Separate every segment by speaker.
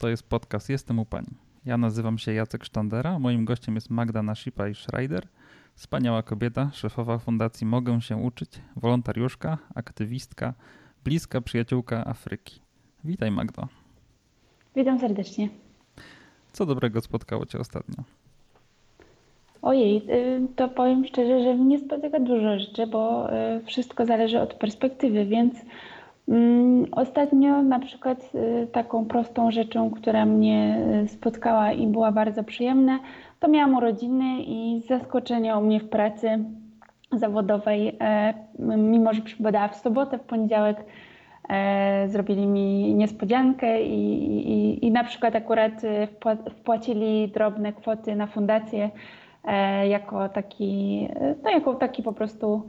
Speaker 1: To jest podcast Jestem u Pani. Ja nazywam się Jacek Sztandera, moim gościem jest Magda Nashipa i Schreider, wspaniała kobieta, szefowa fundacji Mogę się uczyć, wolontariuszka, aktywistka, bliska przyjaciółka Afryki. Witaj Magdo.
Speaker 2: Witam serdecznie.
Speaker 1: Co dobrego spotkało Cię ostatnio?
Speaker 2: Ojej, y, to powiem szczerze, że mnie spotyka dużo rzeczy, bo y, wszystko zależy od perspektywy, więc ostatnio na przykład y, taką prostą rzeczą, która mnie spotkała i była bardzo przyjemna, to miałam urodziny i zaskoczenie u mnie w pracy zawodowej, e, mimo że przypadała w sobotę, w poniedziałek e, zrobili mi niespodziankę i, i, i na przykład akurat wpłacili drobne kwoty na fundację E, jako taki, no jako taki po prostu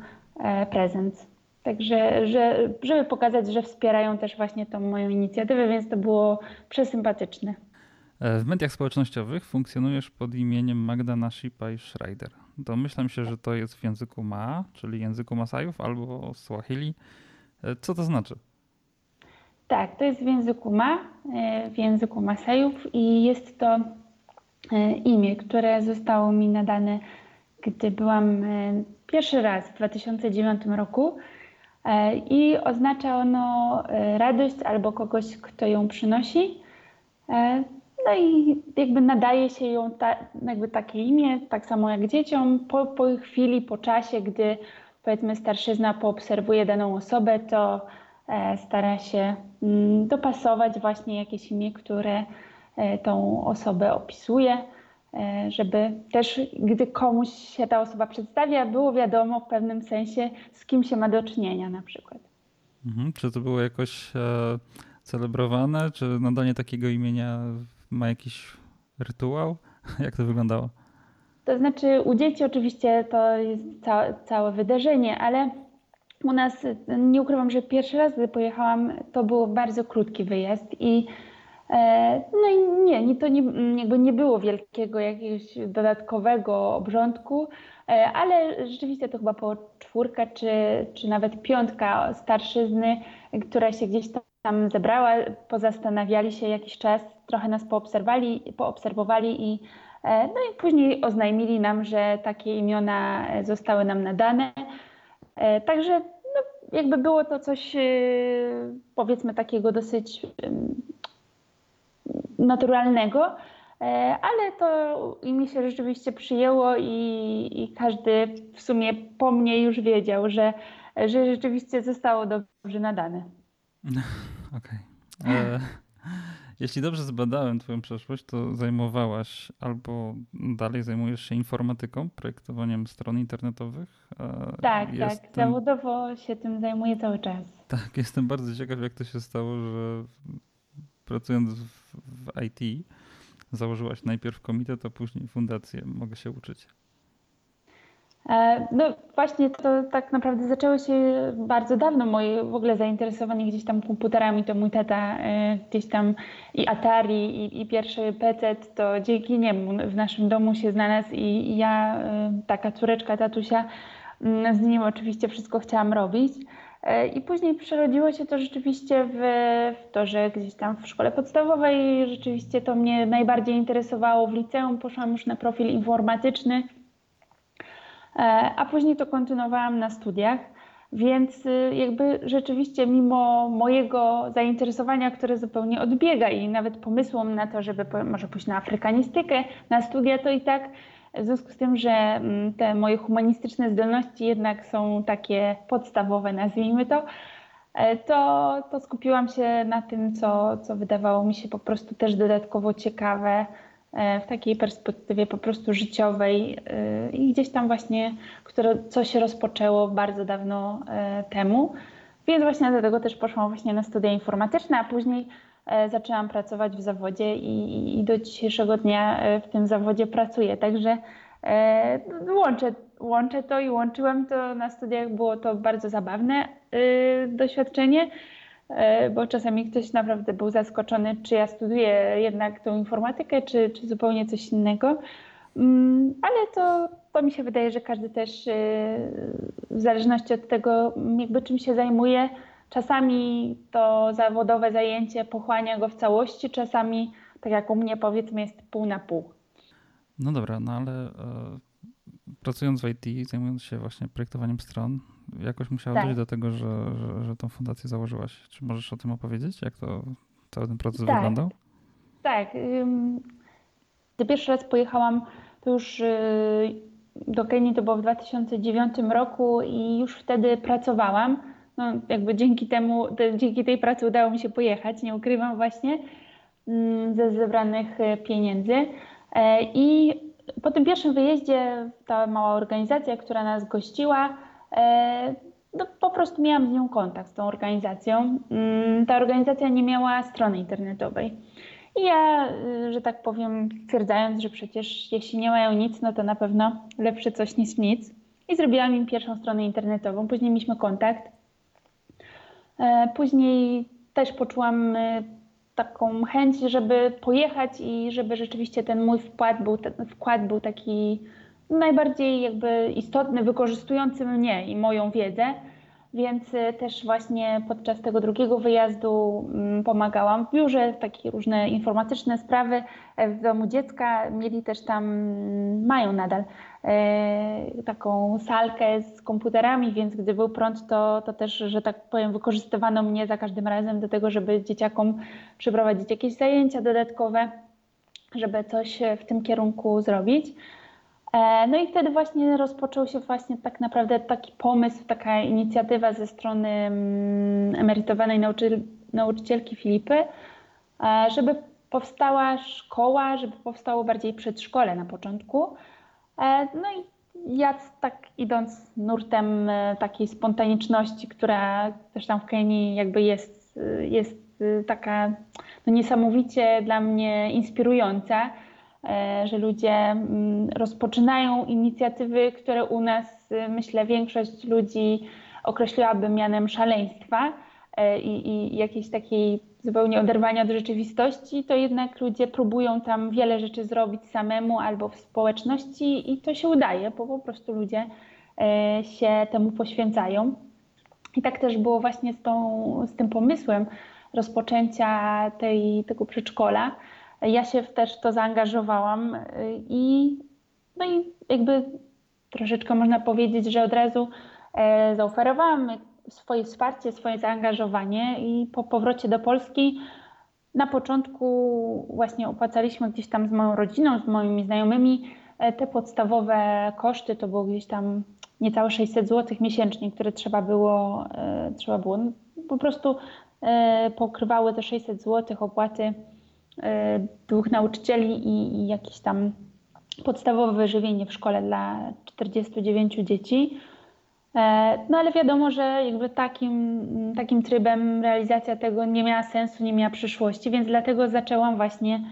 Speaker 2: prezent. Także, że, żeby pokazać, że wspierają też właśnie tą moją inicjatywę, więc to było przesympatyczne.
Speaker 1: E, w mediach społecznościowych funkcjonujesz pod imieniem Magda Nashipa i Schreider. Domyślam się, że to jest w języku Ma, czyli języku Masajów albo Swahili. Co to znaczy?
Speaker 2: Tak, to jest w języku Ma, w języku Masajów i jest to E, imię, które zostało mi nadane, gdy byłam e, pierwszy raz w 2009 roku e, i oznacza ono radość albo kogoś, kto ją przynosi. No i jakby nadaje się ją ta, jakby takie imię, tak samo jak dzieciom, po, po chwili, po czasie, gdy powiedzmy starszyzna poobserwuje daną osobę, to stara się mm, dopasować właśnie jakieś imię, które E, tą osobę opisuje, e, żeby też, gdy komuś się ta osoba przedstawia, było wiadomo w pewnym sensie, z kim się ma do czynienia na przykład.
Speaker 1: Mhm. Czy to było jakoś e, celebrowane, czy nadanie takiego imienia ma jakiś rytuał? Jak to wyglądało?
Speaker 2: To znaczy u dzieci oczywiście to jest ca całe wydarzenie, ale u nas nie ukrywam, że pierwszy raz, gdy pojechałam, to był bardzo krótki wyjazd i E, no i nie, to nie, jakby nie było wielkiego jakiegoś dodatkowego obrządku, e, ale rzeczywiście to chyba po czwórka czy, czy nawet piątka starszyzny, która się gdzieś tam zebrała, pozastanawiali się jakiś czas, trochę nas poobserwowali, poobserwowali i e, no i później oznajmili nam, że takie imiona zostały nam nadane. Także no, jakby było to coś powiedzmy takiego dosyć naturalnego, e, ale to i mi się rzeczywiście przyjęło i, i każdy w sumie po mnie już wiedział, że, że rzeczywiście zostało dobrze nadane.
Speaker 1: Okej. Okay. E, jeśli dobrze zbadałem Twoją przeszłość, to zajmowałaś albo dalej zajmujesz się informatyką, projektowaniem stron internetowych.
Speaker 2: E, tak, jestem... tak. Zawodowo się tym zajmuję cały czas.
Speaker 1: Tak, jestem bardzo ciekaw, jak to się stało, że pracując w, IT, założyłaś najpierw komitet, a później fundację. Mogę się uczyć.
Speaker 2: E, no właśnie to tak naprawdę zaczęło się bardzo dawno. Moje w ogóle zainteresowanie gdzieś tam komputerami to mój tata e, gdzieś tam i Atari i, i pierwszy PC to dzięki niemu w naszym domu się znalazł i, i ja, e, taka córeczka tatusia, mm, z nim oczywiście wszystko chciałam robić. E, I później przerodziło się to rzeczywiście w, w, to, że gdzieś tam w szkole podstawowej rzeczywiście to mnie najbardziej interesowało. W liceum poszłam już na profil informatyczny, e, a później to kontynuowałam na studiach. Więc y, jakby rzeczywiście mimo mojego zainteresowania, które zupełnie odbiega i nawet pomysłom na to, żeby może pójść na afrykanistykę, na studia, to i tak w związku z tym, że mm, te moje humanistyczne zdolności jednak są takie podstawowe, nazwijmy to, e, to, to skupiłam się na tym, co, co wydawało mi się po prostu też dodatkowo ciekawe e, w takiej perspektywie po prostu życiowej e, i gdzieś tam właśnie, które coś rozpoczęło bardzo dawno temu. Więc właśnie dlatego też poszłam właśnie na studia informatyczne, a później zaczęłam pracować w zawodzie i, i do dzisiejszego dnia e, w tym zawodzie pracuję. Także e, łączę, łączę to i łączyłam to na studiach. Było to bardzo zabawne doświadczenie, bo czasami ktoś naprawdę był zaskoczony, czy ja studiuję jednak tą informatykę, czy, czy zupełnie coś innego. Mm, ale to, to mi się wydaje, że każdy też w zależności od tego, jakby czym się zajmuje, czasami to zawodowe zajęcie pochłania go w całości, czasami, tak jak u mnie, powiedzmy, jest pół na pół.
Speaker 1: No dobra, no ale e, pracując w IT, zajmując się właśnie projektowaniem stron, jakoś musiało tak. dojść do tego, że, że, że tą fundację założyłaś. Czy możesz o tym opowiedzieć? Jak to cały ten proces tak. wyglądał?
Speaker 2: Tak. Gdy pierwszy raz pojechałam, to już y, do Kenii to było w 2009 roku i już wtedy pracowałam. No, jakby dzięki temu, dzięki tej pracy udało mi się pojechać, nie ukrywam właśnie, mm, ze zebranych y, pieniędzy. E, I po tym pierwszym wyjeździe ta mała organizacja, która nas gościła, e, no, po prostu miałam z nią kontakt, z tą organizacją. Mm, ta organizacja nie miała strony internetowej. I ja, że tak powiem, stwierdzając, że przecież jeśli nie mają nic, no to na pewno lepsze coś niż nic. I zrobiłam im pierwszą stronę internetową. Później mieliśmy kontakt. E, później też poczułam y, taką chęć, żeby pojechać i żeby rzeczywiście ten mój wkład był, wkład był taki najbardziej jakby istotny, wykorzystujący mnie i moją wiedzę. Więc y, też właśnie podczas tego drugiego wyjazdu mm, pomagałam w biurze, takie różne informatyczne sprawy e, w domu dziecka. Mieli też tam, mm, mają nadal e, taką salkę z komputerami, więc gdy był prąd, to, to też, że tak powiem, wykorzystywano mnie za każdym razem do tego, żeby dzieciakom przeprowadzić jakieś zajęcia dodatkowe, żeby coś w tym kierunku zrobić. E, no i wtedy właśnie rozpoczął się właśnie tak naprawdę taki pomysł, taka inicjatywa ze strony mm, emerytowanej nauczy nauczycielki Filipy, e, żeby powstała szkoła, żeby powstało bardziej przedszkole na początku. E, no i ja tak idąc nurtem takiej spontaniczności, która też tam w Kenii jakby jest, jest taka no niesamowicie dla mnie inspirująca, E, że ludzie mm, rozpoczynają inicjatywy, które u nas, myślę, większość ludzi określiłaby mianem szaleństwa e, i, i jakiejś takiej zupełnie oderwania od rzeczywistości, to jednak ludzie próbują tam wiele rzeczy zrobić samemu albo w społeczności i to się udaje, bo po prostu ludzie e, się temu poświęcają. I tak też było właśnie z, tą, z tym pomysłem rozpoczęcia tej, tego przedszkola ja się też w to zaangażowałam y, i no i jakby troszeczkę można powiedzieć, że od razu e, zaoferowałam swoje wsparcie, swoje zaangażowanie i po powrocie do Polski na początku właśnie opłacaliśmy gdzieś tam z moją rodziną, z moimi znajomymi e, te podstawowe koszty, to było gdzieś tam niecałe 600 zł miesięcznie, które trzeba było, e, trzeba było no, po prostu pokrywały te 600 zł opłaty E, dwóch nauczycieli i, i jakieś tam podstawowe wyżywienie w szkole dla 49 dzieci. E, no ale wiadomo, że jakby takim, takim trybem realizacja tego nie miała sensu, nie miała przyszłości, więc dlatego zaczęłam właśnie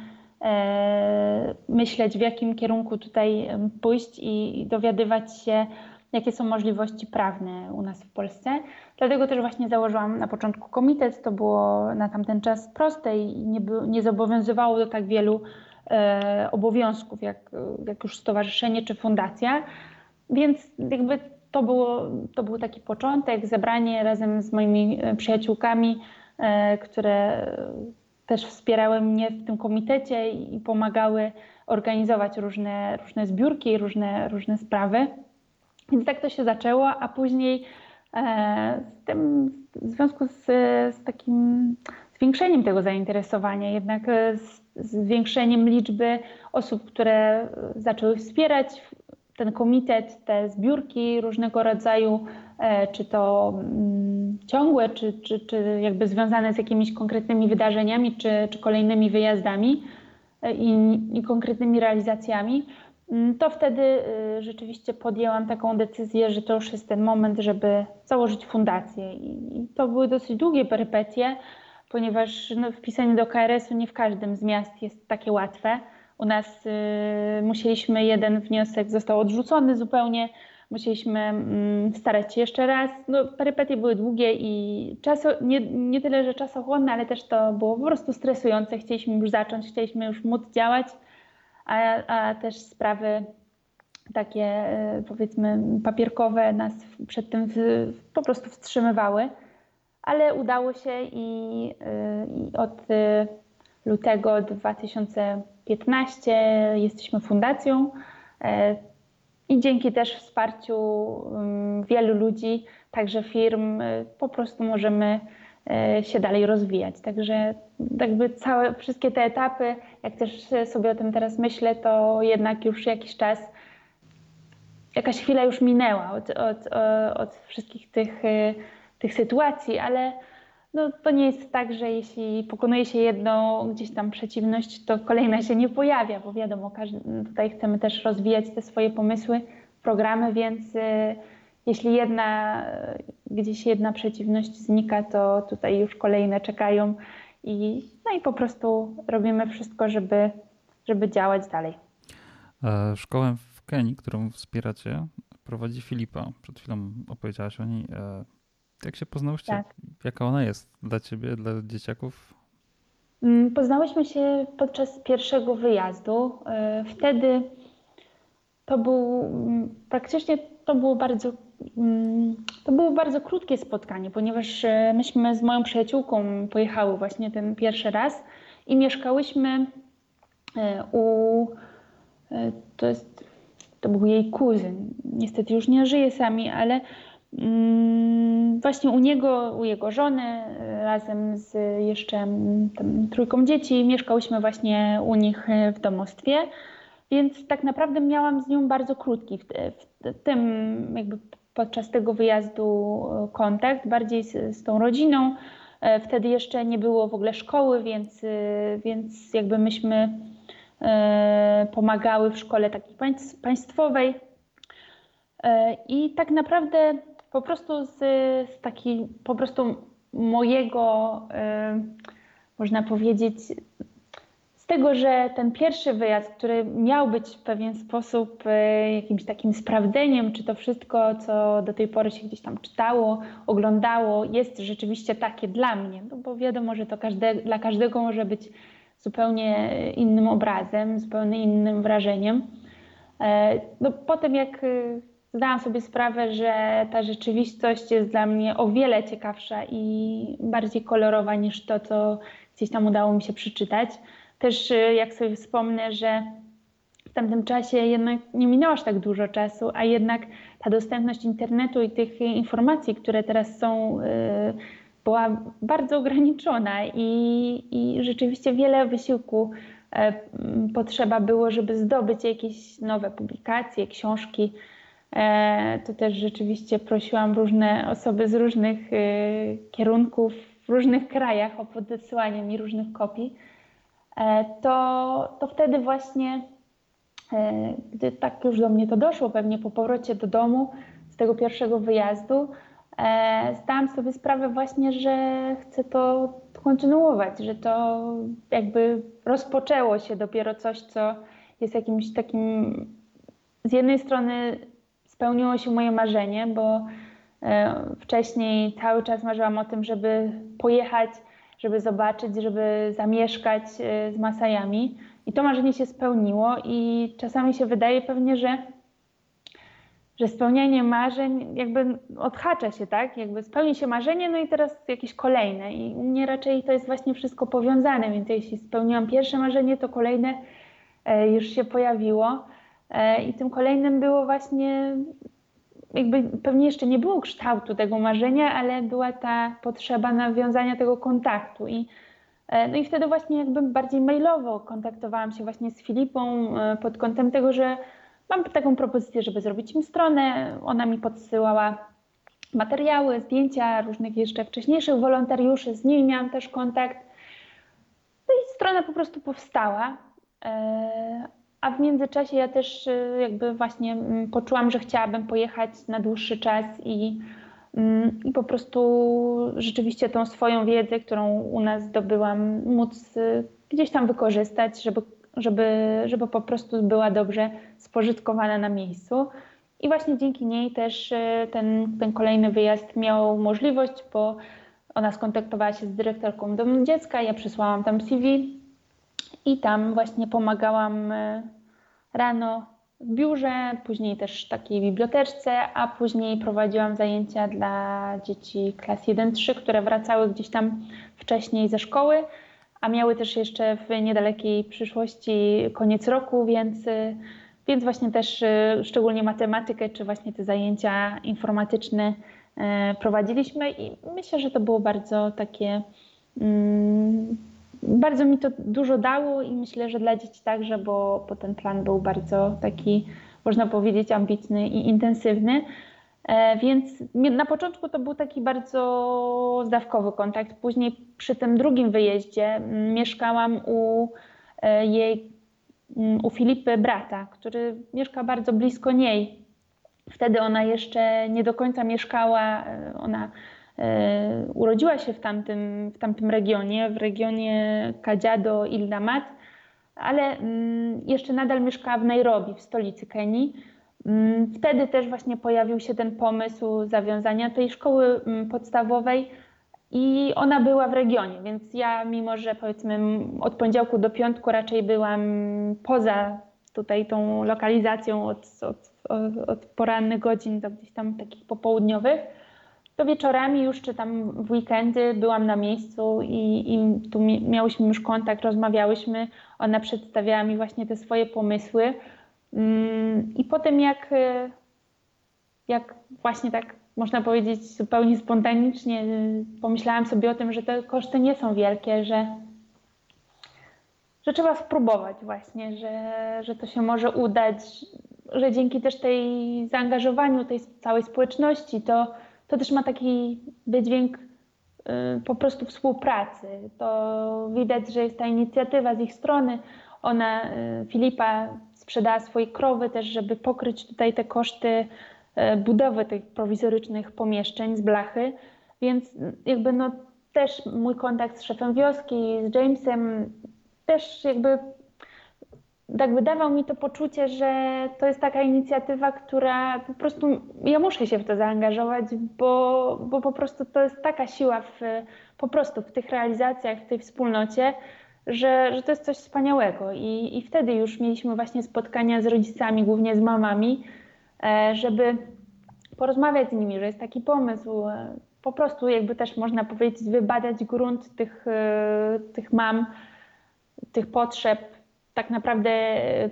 Speaker 2: e, myśleć, w jakim kierunku tutaj pójść i dowiadywać się, jakie są możliwości prawne u nas w Polsce. Dlatego też właśnie założyłam na początku komitet. To było na tamten czas proste i nie, nie zobowiązywało do tak wielu e, obowiązków, jak, jak już stowarzyszenie czy fundacja. Więc jakby to, było, to był taki początek, zebranie razem z moimi e, przyjaciółkami, e, które też wspierały mnie w tym komitecie i pomagały organizować różne, różne zbiórki różne, różne sprawy. Więc tak to się zaczęło, a później e, z tym, w związku z, z takim zwiększeniem tego zainteresowania, jednak z zwiększeniem liczby osób, które zaczęły wspierać ten komitet, te zbiórki różnego rodzaju, e, czy to mm, ciągłe, czy, czy, czy jakby związane z jakimiś konkretnymi wydarzeniami, czy, czy kolejnymi wyjazdami i, i konkretnymi realizacjami, Mm, to wtedy y, rzeczywiście podjęłam taką decyzję, że to już jest ten moment, żeby założyć fundację. I to były dosyć długie perypetie, ponieważ no, wpisanie do KRS-u nie w każdym z miast jest takie łatwe. U nas y, musieliśmy, jeden wniosek został odrzucony zupełnie, musieliśmy mm, starać się jeszcze raz. No, perypetie były długie i czaso, nie, nie tyle, że czasochłonne, ale też to było po prostu stresujące. Chcieliśmy już zacząć, chcieliśmy już móc działać a, a też sprawy takie e, powiedzmy papierkowe nas przed tym w, po prostu wstrzymywały. ale udało się i, i od lutego 2015 jesteśmy fundacją i dzięki też wsparciu mm, wielu ludzi, także firm, po prostu możemy się dalej rozwijać. Także jakby całe, wszystkie te etapy, jak też sobie o tym teraz myślę, to jednak już jakiś czas, jakaś chwila już minęła od, od, od wszystkich tych, tych sytuacji, ale no, to nie jest tak, że jeśli pokonuje się jedną gdzieś tam przeciwność, to kolejna się nie pojawia, bo wiadomo, każdy, tutaj chcemy też rozwijać te swoje pomysły, programy, więc y, jeśli jedna, gdzieś jedna przeciwność znika, to tutaj już kolejne czekają i, no i po prostu robimy wszystko, żeby, żeby działać dalej.
Speaker 1: E, szkołę w Kenii, którą wspieracie, prowadzi Filipa. Przed chwilą opowiedziałaś o niej. Jak się poznałyście? Tak. Jaka ona jest dla ciebie, dla dzieciaków?
Speaker 2: Mm, poznałyśmy się podczas pierwszego wyjazdu. E, wtedy to był mm, praktycznie to było bardzo mm, to było bardzo krótkie spotkanie, ponieważ e, myśmy z moją przyjaciółką pojechały właśnie ten pierwszy raz i mieszkałyśmy e, u to jest to był jej kuzyn. Niestety już nie żyje sami, ale właśnie u niego, u jego żony, e, razem z jeszcze mm, trójką dzieci, mieszkałyśmy właśnie u nich e, w domostwie, więc tak naprawdę miałam z nią bardzo krótki w, w tym jakby podczas tego wyjazdu e, kontakt, bardziej z, z tą rodziną. Wtedy jeszcze nie było w ogóle szkoły, więc, więc jakby myśmy pomagały w szkole takiej państwowej. I tak naprawdę po prostu z, z takiej, po prostu mojego, y, można powiedzieć, z tego, że ten pierwszy wyjazd, który miał być w pewien sposób y, jakimś takim sprawdzeniem, czy to wszystko, co do tej pory się gdzieś tam czytało, oglądało, jest rzeczywiście takie dla mnie, no bo wiadomo, że to każde, dla każdego może być zupełnie innym obrazem, zupełnie innym wrażeniem. E, no, potem jak zdałam sobie sprawę, że ta rzeczywistość jest dla mnie o wiele ciekawsza i bardziej kolorowa niż to, co gdzieś tam udało mi się przeczytać. Też y, jak sobie wspomnę, że w tamtym czasie jednak nie minęło aż tak dużo czasu, a jednak ta dostępność internetu i tych informacji, które teraz są, y, była bardzo ograniczona i, i rzeczywiście wiele wysiłku e, potrzeba było, żeby zdobyć jakieś nowe publikacje, książki, to też rzeczywiście prosiłam różne osoby z różnych e, kierunków, w różnych krajach o podesłanie mi różnych kopii. E, to, to wtedy właśnie, gdy tak już do mnie to doszło, pewnie po powrocie do domu z tego pierwszego wyjazdu, zdałam sobie sprawę właśnie, że chcę to kontynuować, że to jakby rozpoczęło się dopiero coś, co jest jakimś takim z jednej strony spełniło się moje marzenie, bo e, wcześniej cały czas marzyłam o tym, żeby pojechać, żeby zobaczyć, żeby zamieszkać e, z Masajami. I to marzenie się spełniło i czasami się wydaje pewnie, że, że spełnianie marzeń jakby odhacza się, tak? Jakby spełni się marzenie, no i teraz jakieś kolejne. I u mnie raczej to jest właśnie wszystko powiązane, więc jeśli spełniłam pierwsze marzenie, to kolejne e, już się pojawiło. E, I tym kolejnym było właśnie, jakby pewnie jeszcze nie było kształtu tego marzenia, ale była ta potrzeba nawiązania tego kontaktu. I, e, no i wtedy właśnie jakby bardziej mailowo kontaktowałam się właśnie z Filipą e, pod kątem tego, że mam taką propozycję, żeby zrobić im stronę. Ona mi podsyłała materiały, zdjęcia różnych jeszcze wcześniejszych wolontariuszy, z nimi miałam też kontakt. No i strona po prostu powstała. A w międzyczasie ja też y, jakby właśnie mm, poczułam, że chciałabym pojechać na dłuższy czas i, mm, i po prostu rzeczywiście tą swoją wiedzę, którą u nas zdobyłam, móc y, gdzieś tam wykorzystać, żeby, żeby, żeby po prostu była dobrze spożytkowana na miejscu. I właśnie dzięki niej też y, ten, ten kolejny wyjazd miał możliwość, bo ona skontaktowała się z dyrektorką domu dziecka, ja przysłałam tam CV i tam właśnie pomagałam e, rano w biurze, później też w takiej biblioteczce, a później prowadziłam zajęcia dla dzieci klas 1-3, które wracały gdzieś tam wcześniej ze szkoły, a miały też jeszcze w niedalekiej przyszłości koniec roku, więc, więc właśnie też szczególnie matematykę, czy właśnie te zajęcia informatyczne prowadziliśmy i myślę, że to było bardzo takie mm, bardzo mi to dużo dało i myślę, że dla dzieci także, bo, bo ten plan był bardzo taki, można powiedzieć, ambitny i intensywny. E, więc na początku to był taki bardzo zdawkowy kontakt. Później przy tym drugim wyjeździe mieszkałam u e, jej, u Filipy brata, który mieszka bardzo blisko niej. Wtedy ona jeszcze nie do końca mieszkała, e, ona urodziła się w tamtym, w tamtym regionie, w regionie Kadziado Ildamat, ale mm, jeszcze nadal mieszkała w Nairobi, w stolicy Kenii. Mm, wtedy też właśnie pojawił się ten pomysł zawiązania tej szkoły mm, podstawowej i ona była w regionie, więc ja mimo, że powiedzmy od poniedziałku do piątku raczej byłam poza tutaj tą lokalizacją od, od, od, od porannych godzin do gdzieś tam takich popołudniowych, to wieczorami już, czy tam w weekendy byłam na miejscu i, i tu miałyśmy już kontakt, rozmawiałyśmy. Ona przedstawiała mi właśnie te swoje pomysły. Mm, I potem jak, jak właśnie tak można powiedzieć zupełnie spontanicznie pomyślałam sobie o tym, że te koszty nie są wielkie, że, że trzeba spróbować właśnie, że, że to się może udać, że dzięki też tej zaangażowaniu tej całej społeczności to to też ma taki wydźwięk y, po prostu współpracy. To widać, że jest ta inicjatywa z ich strony. Ona, y, Filipa, sprzedała swoje krowy też, żeby pokryć tutaj te koszty y, budowy tych prowizorycznych pomieszczeń z blachy. Więc jakby no też mój kontakt z szefem wioski, z Jamesem, też jakby tak wydawał mi to poczucie, że to jest taka inicjatywa, która po prostu ja muszę się w to zaangażować, bo, bo po prostu to jest taka siła w, po prostu w tych realizacjach, w tej wspólnocie, że, że to jest coś wspaniałego. I, I wtedy już mieliśmy właśnie spotkania z rodzicami, głównie z mamami, e, żeby porozmawiać z nimi, że jest taki pomysł, e, po prostu jakby też można powiedzieć, wybadać grunt tych, e, tych mam, tych potrzeb, tak naprawdę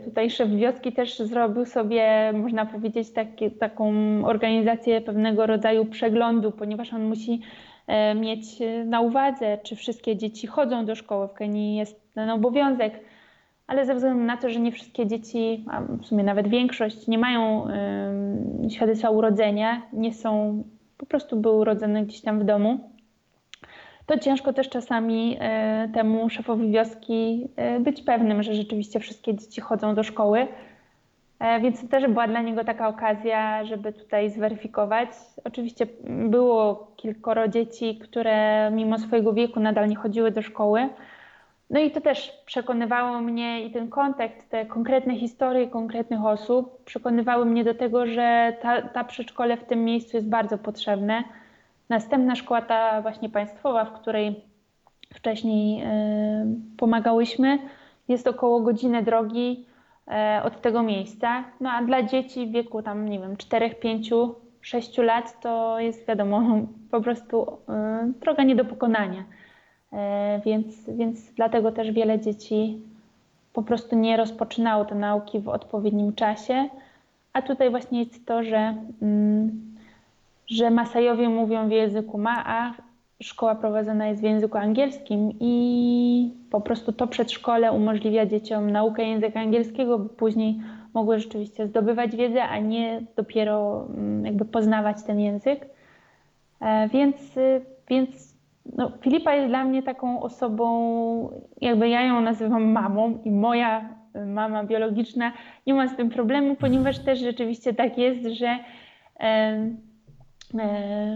Speaker 2: tutaj szef wioski też zrobił sobie, można powiedzieć, taki, taką organizację pewnego rodzaju przeglądu, ponieważ on musi e, mieć na uwadze, czy wszystkie dzieci chodzą do szkoły. W Kenii jest ten obowiązek, ale ze względu na to, że nie wszystkie dzieci, a w sumie nawet większość, nie mają świadectwa urodzenia, nie są, po prostu były urodzone gdzieś tam w domu to ciężko też czasami e, temu szefowi wioski e, być pewnym, że rzeczywiście wszystkie dzieci chodzą do szkoły. E, więc to też była dla niego taka okazja, żeby tutaj zweryfikować. Oczywiście było kilkoro dzieci, które mimo swojego wieku nadal nie chodziły do szkoły. No i to też przekonywało mnie i ten kontekst, te konkretne historie konkretnych osób przekonywały mnie do tego, że ta, ta przedszkole w tym miejscu jest bardzo potrzebne Następna szkoła, ta właśnie państwowa, w której wcześniej e, pomagałyśmy, jest około godziny drogi e, od tego miejsca. No a dla dzieci w wieku tam, nie wiem, 4, 5, 6 lat to jest wiadomo po prostu e, droga nie do pokonania. Więc, więc dlatego też wiele dzieci po prostu nie rozpoczynało te nauki w odpowiednim czasie. A tutaj właśnie jest to, że mm, że Masajowie mówią w języku Ma, a szkoła prowadzona jest w języku angielskim i po prostu to przedszkole umożliwia dzieciom naukę języka angielskiego, by później mogły rzeczywiście zdobywać wiedzę, a nie dopiero mm, jakby poznawać ten język. E, więc, y, więc no, Filipa jest dla mnie taką osobą, jakby ja ją nazywam mamą i moja mama biologiczna nie ma z tym problemu, ponieważ też rzeczywiście tak jest, że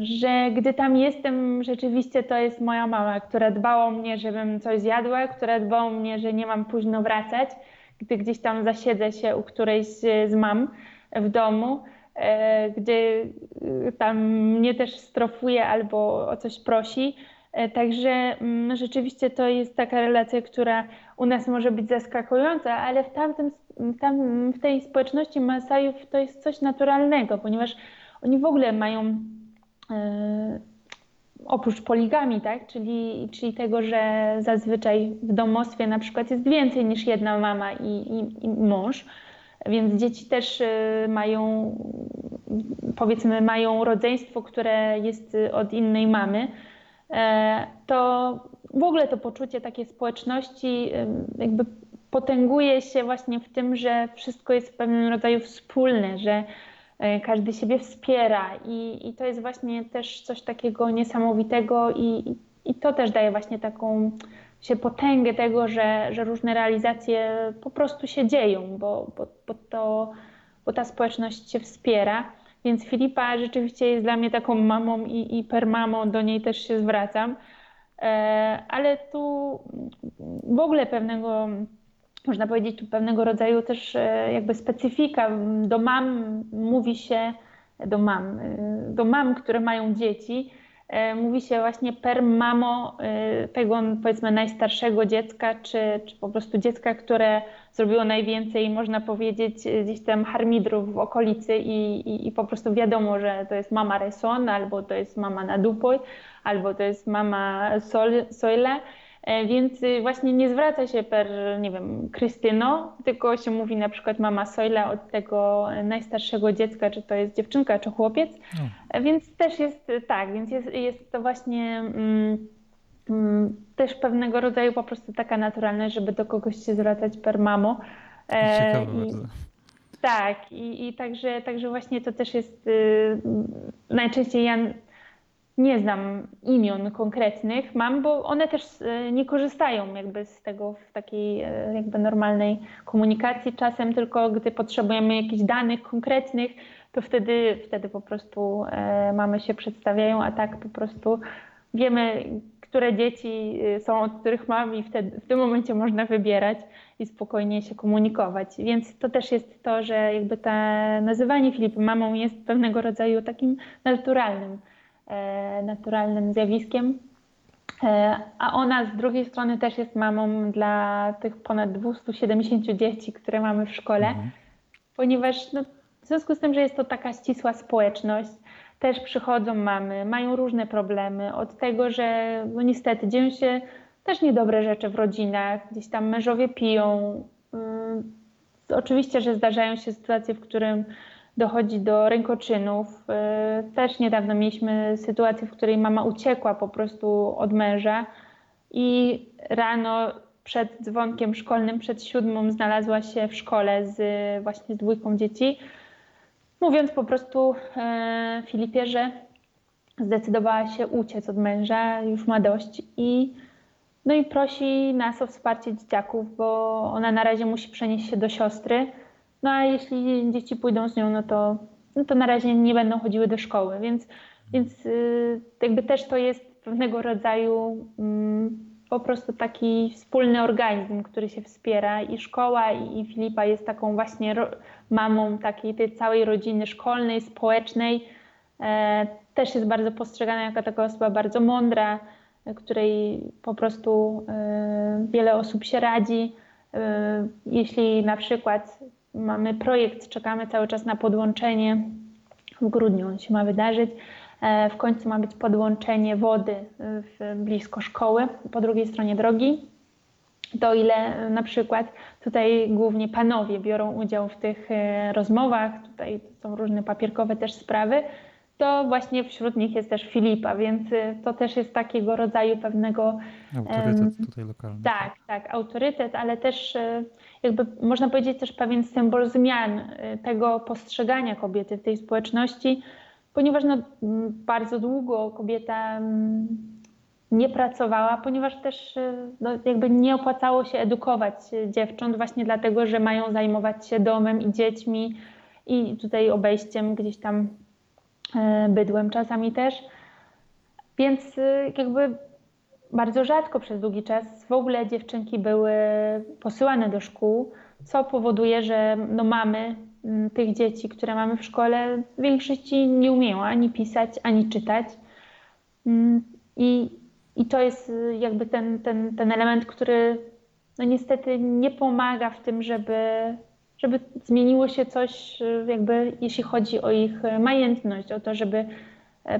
Speaker 2: że gdy tam jestem, rzeczywiście to jest moja mama, która dbała o mnie, żebym coś zjadła, która dbała o mnie, że nie mam późno wracać, gdy gdzieś tam zasiedzę się u którejś z mam w domu, e, gdy e, tam mnie też strofuje albo o coś prosi. Także mm, rzeczywiście to jest taka relacja, która u nas może być zaskakująca, ale w, tamtym, tam, w tej społeczności Masajów to jest coś naturalnego, ponieważ oni w ogóle mają e, oprócz poligami, tak? czyli, czyli tego, że zazwyczaj w domostwie na przykład jest więcej niż jedna mama i, i, i mąż, więc dzieci też e, mają, powiedzmy, mają rodzeństwo, które jest od innej mamy, e, to w ogóle to poczucie takiej społeczności jakby potęguje się właśnie w tym, że wszystko jest w pewnym rodzaju wspólne, że e, każdy siebie wspiera i, i to jest właśnie też coś takiego niesamowitego i, i to też daje właśnie taką się potęgę tego, że, że różne realizacje po prostu się dzieją, bo, bo, bo, to, bo ta społeczność się wspiera. Więc Filipa rzeczywiście jest dla mnie taką mamą i, i permamą, do niej też się zwracam. E, ale tu w ogóle pewnego, można powiedzieć, tu pewnego rodzaju też e, jakby specyfika. Do mam mówi się, do mam, e, do mam, które mają dzieci, mówi się właśnie per mamo tego powiedzmy najstarszego dziecka, czy, czy po prostu dziecka, które zrobiło najwięcej, można powiedzieć, gdzieś tam harmidrów w okolicy i, i, i po prostu wiadomo, że to jest mama Reson albo to jest mama Nadupoj albo to jest mama Soile, e, więc właśnie nie zwraca się per, nie wiem, Krystyno, tylko się mówi na przykład mama Soila od tego najstarszego dziecka, czy to jest dziewczynka, czy chłopiec. No. E, więc też jest tak, więc jest, jest to właśnie mm, mm, też pewnego rodzaju po prostu taka naturalność, żeby do kogoś się zwracać per mamo.
Speaker 1: E, Ciekawe I, bardzo.
Speaker 2: Tak, i, i także, także właśnie to też jest y, najczęściej ja nie znam imion konkretnych mam, bo one też e, nie korzystają jakby z tego w takiej e, jakby normalnej komunikacji. Czasem tylko gdy potrzebujemy jakichś danych konkretnych, to wtedy, wtedy po prostu e, mamy się przedstawiają, a tak po prostu wiemy, które dzieci są od których mam i wtedy, w tym momencie można wybierać i spokojnie się komunikować. Więc to też jest to, że jakby to nazywanie Filipy mamą jest pewnego rodzaju takim naturalnym naturalnym zjawiskiem. E, a ona z drugiej strony też jest mamą dla tych ponad 270 dzieci, które mamy w szkole, mhm. ponieważ no, w związku z tym, że jest to taka ścisła społeczność, też przychodzą mamy, mają różne problemy, od tego, że no niestety dzieją się też niedobre rzeczy w rodzinach, gdzieś tam mężowie piją. Mm, oczywiście, że zdarzają się sytuacje, w którym dochodzi do rękoczynów. E, też niedawno mieliśmy sytuację, w której mama uciekła po prostu od męża i rano przed dzwonkiem szkolnym, przed siódmą znalazła się w szkole z właśnie z dwójką dzieci, mówiąc po prostu e, Filipie, że zdecydowała się uciec od męża, już ma dość i no i prosi nas o wsparcie dzieciaków, bo ona na razie musi przenieść się do siostry no a jeśli dzieci pójdą z nią, no to, no to na razie nie będą chodziły do szkoły, więc, więc yy, jakby też to jest pewnego rodzaju yy, po prostu taki wspólny organizm, który się wspiera i szkoła i, Filipa jest taką właśnie mamą takiej tej całej rodziny szkolnej, społecznej. E, też jest bardzo postrzegana jako taka osoba bardzo mądra, której po prostu e, wiele osób się radzi. E, jeśli na przykład mamy projekt, czekamy cały czas na podłączenie. W grudniu on się ma wydarzyć. E, w końcu ma być podłączenie wody w, blisko szkoły, po drugiej stronie drogi. To ile e, na przykład tutaj głównie panowie biorą udział w tych e, rozmowach, tutaj są różne papierkowe też sprawy, to właśnie wśród nich jest też Filipa, więc to też jest takiego rodzaju pewnego.
Speaker 1: Autorytet tutaj lokalny.
Speaker 2: Tak, tak, autorytet, ale też jakby można powiedzieć też pewien symbol zmian y, tego postrzegania kobiety w tej społeczności, ponieważ no, bardzo długo kobieta nie pracowała, ponieważ też y, no, jakby nie opłacało się edukować dziewcząt właśnie dlatego, że mają zajmować się domem i dziećmi i tutaj obejściem gdzieś tam y, bydłem czasami też. Więc jakby bardzo rzadko przez długi czas w ogóle dziewczynki były posyłane do szkół, co powoduje, że no mamy mm, tych dzieci, które mamy w szkole, w większości nie umieją ani pisać, ani czytać. Mm, I, i to jest jakby ten, ten, ten element, który no niestety nie pomaga w tym, żeby, żeby zmieniło się coś, jakby jeśli chodzi o ich majętność, o to, żeby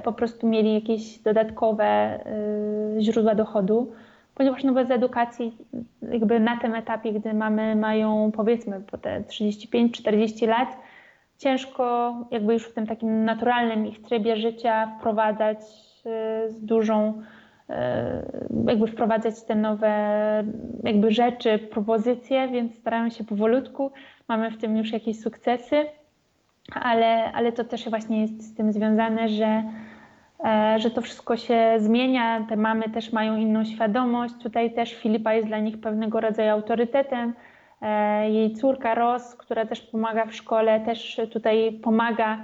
Speaker 2: po prostu mieli jakieś dodatkowe źródła dochodu ponieważ no bez edukacji jakby na tym etapie, gdy mamy mają powiedzmy po te 35-40 lat, ciężko jakby już w tym takim naturalnym ich trybie życia wprowadzać y, z dużą jakby wprowadzać te nowe jakby rzeczy, propozycje, więc staramy się powolutku. Mamy w tym już jakieś sukcesy, ale, ale to też właśnie jest z tym związane, że E, że to wszystko się zmienia, te mamy też mają inną świadomość. Tutaj też Filipa jest dla nich pewnego rodzaju autorytetem. E, jej córka Ros, która też pomaga w szkole, też tutaj pomaga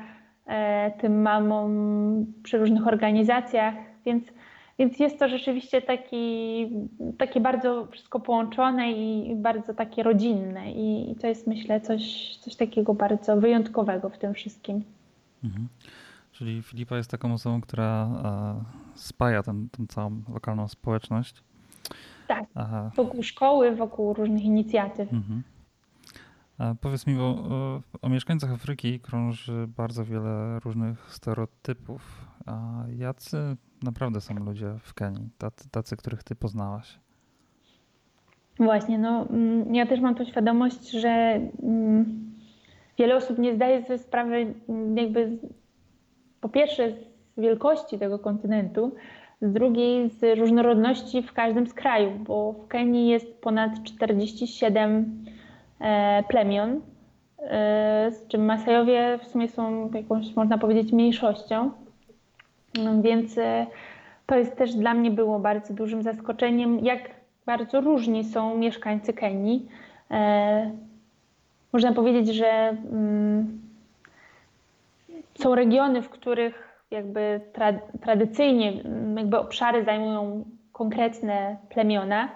Speaker 2: e, tym mamom przy różnych organizacjach, więc, więc jest to rzeczywiście taki, takie bardzo wszystko połączone i bardzo takie rodzinne i, i to jest myślę coś, coś takiego bardzo wyjątkowego w tym wszystkim. Mhm.
Speaker 1: Czyli Filipa jest taką osobą, która e, spaja tę całą lokalną społeczność.
Speaker 2: Tak, wokół szkoły, wokół różnych inicjatyw. Mhm.
Speaker 1: Powiedz mi, bo e, o mieszkańcach Afryki krąży bardzo wiele różnych stereotypów. A jacy naprawdę są ludzie w Kenii, tacy, tacy których ty poznałaś?
Speaker 2: Właśnie, no mm, ja też mam tą świadomość, że mm, wiele osób nie zdaje sobie sprawy mm, jakby po pierwsze z wielkości tego kontynentu, z drugiej z różnorodności w każdym z krajów, bo w Kenii jest ponad 47 e, plemion, e, z czym Masajowie w sumie są jakąś, można powiedzieć, mniejszością. No, więc e, to jest też dla mnie było bardzo dużym zaskoczeniem, jak bardzo różni są mieszkańcy Kenii. Można powiedzieć, że mm, są regiony, w których jakby tra tradycyjnie jakby obszary zajmują konkretne plemiona.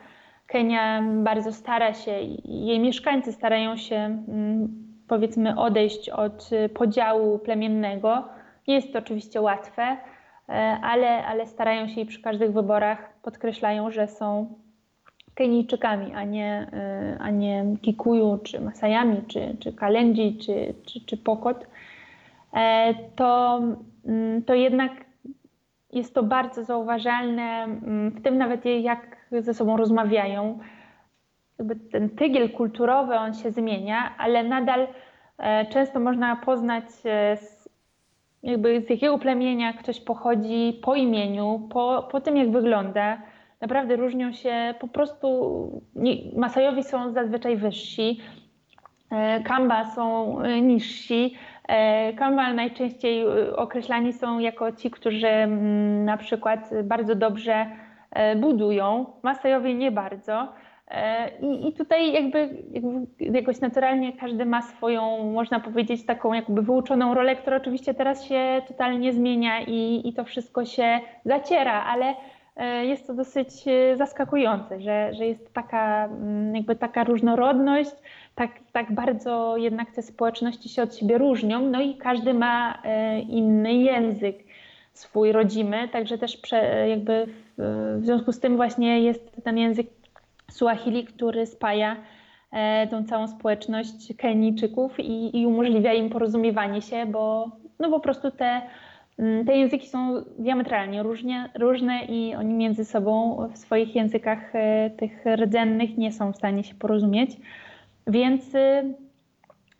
Speaker 2: Kenia bardzo stara się, jej mieszkańcy starają się mm, powiedzmy odejść od podziału plemiennego. Nie jest to oczywiście łatwe, e, ale, ale starają się i przy każdych wyborach podkreślają, że są Kenijczykami, a nie, e, a nie Kikuyu, czy Masajami, czy, czy Kalenji, czy, czy, czy Pokot. E, to, mm, to jednak jest to bardzo zauważalne, mm, w tym nawet jak ze sobą rozmawiają. Jakby ten tygiel kulturowy, on się zmienia, ale nadal e, często można poznać e, z, jakby z jakiego plemienia ktoś pochodzi po imieniu, po, po tym jak wygląda. Naprawdę różnią się po prostu, Masajowi są zazwyczaj wyżsi, Kamba są niżsi, E, Kanban najczęściej określani są jako ci, którzy mm, na przykład bardzo dobrze e, budują, Masajowie nie bardzo. E, I, I, tutaj jakby, jakby, jakoś naturalnie każdy ma swoją, można powiedzieć, taką jakby wyuczoną rolę, która oczywiście teraz się totalnie zmienia i, i to wszystko się zaciera, ale jest to dosyć zaskakujące, że, że jest taka, mm, jakby taka różnorodność, tak, tak bardzo jednak te społeczności się od siebie różnią, no i każdy ma e, inny język swój rodzimy, także też prze, jakby w, w związku z tym właśnie jest ten język Suahili, który spaja e, tą całą społeczność Kenijczyków i, i umożliwia im porozumiewanie się, bo no po prostu te, mm, te języki są diametralnie różnie, różne i oni między sobą w swoich językach e, tych rdzennych nie są w stanie się porozumieć. Więc y,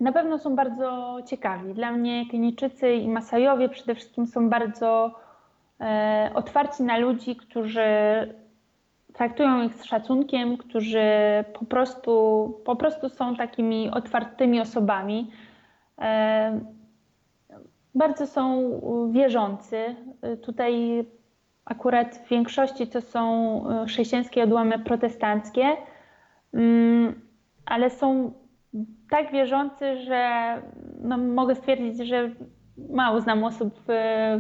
Speaker 2: na pewno są bardzo ciekawi. Dla mnie Kenijczycy i Masajowie przede wszystkim są bardzo e, otwarci na ludzi, którzy traktują ich z szacunkiem, którzy po prostu, po prostu są takimi otwartymi osobami. E, bardzo są wierzący. Tutaj akurat w większości to są e, chrześcijańskie odłamy protestanckie. Mm, ale są tak wierzący, że no, mogę stwierdzić, że mało znam osób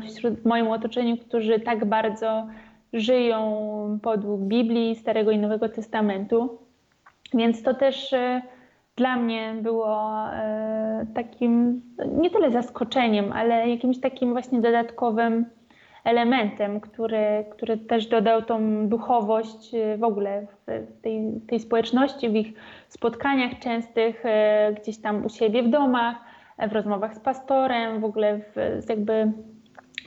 Speaker 2: wśród w moim otoczeniu, którzy tak bardzo żyją podług Biblii, Starego i Nowego Testamentu. Więc to też e, dla mnie było e, takim nie tyle zaskoczeniem, ale jakimś takim właśnie dodatkowym elementem, który, który też dodał tą duchowość y, w ogóle w tej, tej społeczności, w ich spotkaniach częstych, gdzieś tam u siebie w domach, w rozmowach z pastorem, w ogóle w, jakby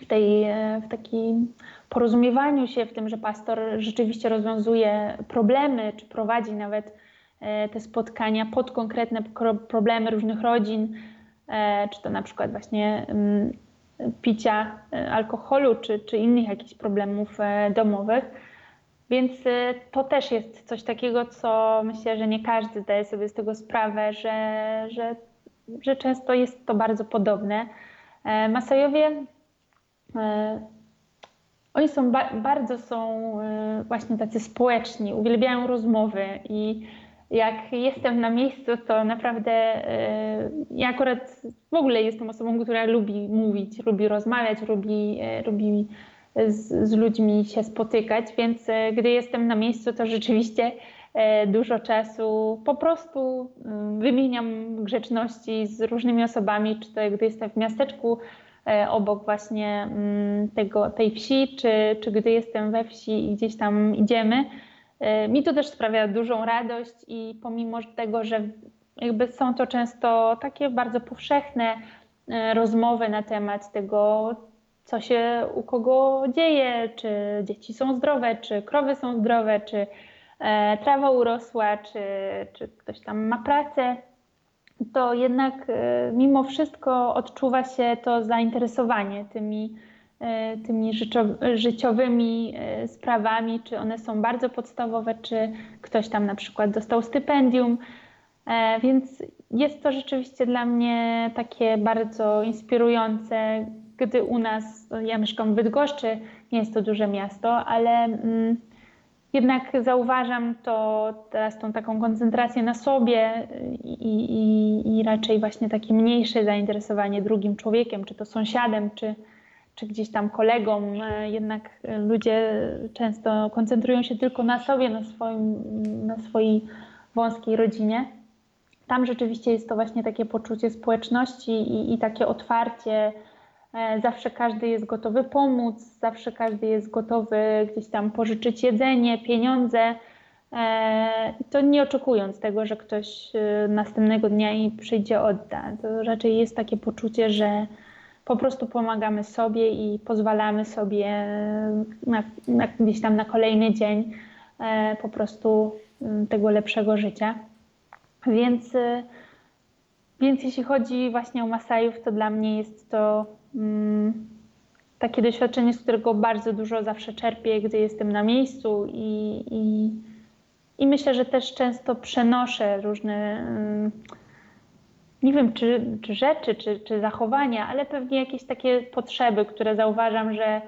Speaker 2: w, tej, e, w takim porozumiewaniu się, w tym, że pastor rzeczywiście rozwiązuje problemy, czy prowadzi nawet e, te spotkania pod konkretne problemy różnych rodzin, e, czy to na przykład właśnie mm, picia alkoholu, czy, czy innych jakichś problemów domowych. Więc to też jest coś takiego, co myślę, że nie każdy zdaje sobie z tego sprawę, że, że, że często jest to bardzo podobne. Masajowie E, oni są ba bardzo są e, właśnie tacy społeczni, uwielbiają rozmowy i jak jestem na miejscu, to naprawdę e, ja akurat w ogóle jestem osobą, która lubi mówić, lubi rozmawiać, lubi, lubi z, z ludźmi się spotykać, więc gdy jestem na miejscu, to rzeczywiście dużo czasu po prostu wymieniam grzeczności z różnymi osobami, czy to gdy jestem w miasteczku E, obok właśnie mm, tego, tej wsi, czy, czy gdy jestem we wsi i gdzieś tam idziemy. E, mi to też sprawia dużą radość i pomimo tego, że jakby są to często takie bardzo powszechne e, rozmowy na temat tego, co się u kogo dzieje, czy dzieci są zdrowe, czy krowy są zdrowe, czy trawa urosła, czy, czy ktoś tam ma pracę, to jednak e, mimo wszystko odczuwa się to zainteresowanie tymi, e, tymi życiowymi e, sprawami, czy one są bardzo podstawowe, czy ktoś tam na przykład dostał stypendium. Więc jest to rzeczywiście dla mnie takie bardzo inspirujące, gdy u nas, ja mieszkam w Bydgoszczy, nie jest to duże miasto, ale mm, jednak zauważam to teraz tą taką koncentrację na sobie i, i, i, raczej właśnie takie mniejsze zainteresowanie drugim człowiekiem, czy to sąsiadem, czy, czy gdzieś tam kolegą. Jednak ludzie często koncentrują się tylko na sobie, na, swoim, na swojej wąskiej rodzinie. Tam rzeczywiście jest to właśnie takie poczucie społeczności i, i takie otwarcie E, zawsze każdy jest gotowy pomóc, zawsze każdy jest gotowy gdzieś tam pożyczyć jedzenie, pieniądze. E, to nie oczekując tego, że ktoś e, następnego dnia i przyjdzie odda. To raczej jest takie poczucie, że po prostu pomagamy sobie i pozwalamy sobie na, na, gdzieś tam na kolejny dzień po prostu mm, tego lepszego życia. Więc, więc jeśli chodzi właśnie o Masajów, to dla mnie jest to takie doświadczenie, z którego bardzo dużo zawsze czerpię, gdy jestem na miejscu i, i, i myślę, że też często przenoszę różne, mm, nie wiem, czy, czy rzeczy, czy, czy zachowania, ale pewnie jakieś takie potrzeby, które zauważam, że,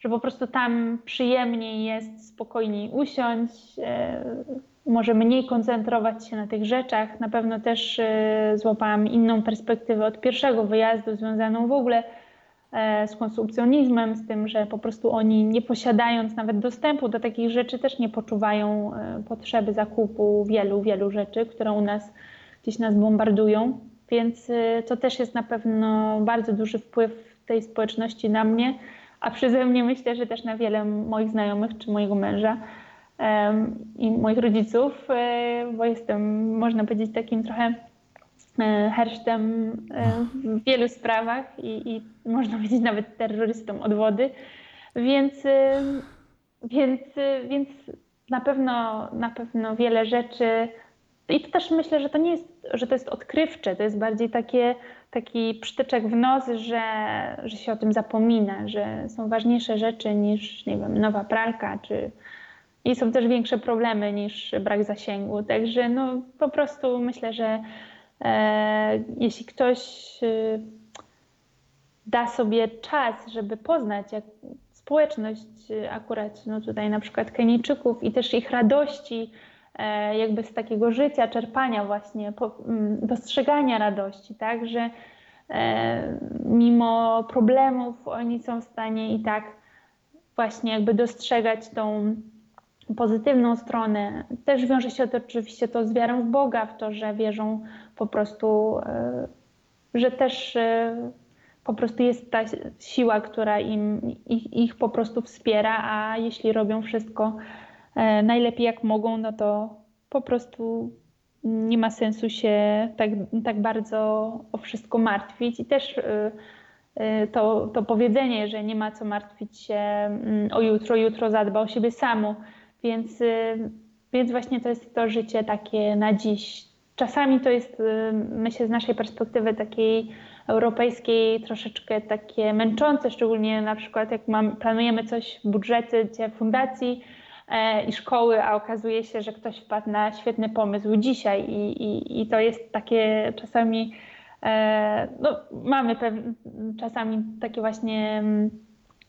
Speaker 2: że po prostu tam przyjemniej jest spokojniej usiąść, e, może mniej koncentrować się na tych rzeczach. Na pewno też e, złapałam inną perspektywę od pierwszego wyjazdu, związaną w ogóle e, z konsumpcjonizmem, z tym, że po prostu oni nie posiadając nawet dostępu do takich rzeczy, też nie poczuwają e, potrzeby zakupu wielu, wielu rzeczy, które u nas gdzieś nas bombardują. Więc to też jest na pewno bardzo duży wpływ tej społeczności na mnie, a przeze mnie myślę, że też na wiele moich znajomych czy mojego męża i moich rodziców, e, bo jestem, można powiedzieć, takim trochę e, hersztem e, w wielu sprawach i, i można powiedzieć nawet terrorystą od wody. Więc, więc, więc na pewno, na pewno wiele rzeczy. I to też myślę, że to nie jest, że to jest odkrywcze, to jest bardziej takie, taki przytyczek w nos, że, że się o tym zapomina, że są ważniejsze rzeczy niż, nie wiem, nowa pralka czy, i są też większe problemy niż brak zasięgu. Także no, po prostu myślę, że e, jeśli ktoś e, da sobie czas, żeby poznać jak społeczność e, akurat no tutaj na przykład Kenijczyków i też ich radości, e, jakby z takiego życia, czerpania właśnie, po, dostrzegania radości, tak, że e, mimo problemów oni są w stanie i tak właśnie jakby dostrzegać tą pozytywną stronę. Też wiąże się to oczywiście to z wiarą w Boga, w to, że wierzą po prostu, e, że też e, po prostu jest ta siła, która im, ich, ich po prostu wspiera, a jeśli robią wszystko e, najlepiej jak mogą, no to po prostu nie ma sensu się tak, tak bardzo o wszystko martwić. I też to, to powiedzenie, że nie ma co martwić się mm, o jutro, jutro zadba o siebie samo. Więc, więc właśnie to jest to życie takie na dziś. Czasami to jest, myślę, z naszej perspektywy takiej europejskiej troszeczkę takie męczące, szczególnie na przykład jak mam, planujemy coś w budżecie fundacji e, i szkoły, a okazuje się, że ktoś wpadł na świetny pomysł dzisiaj i, i, i to jest takie czasami, e, no, mamy czasami takie właśnie mm,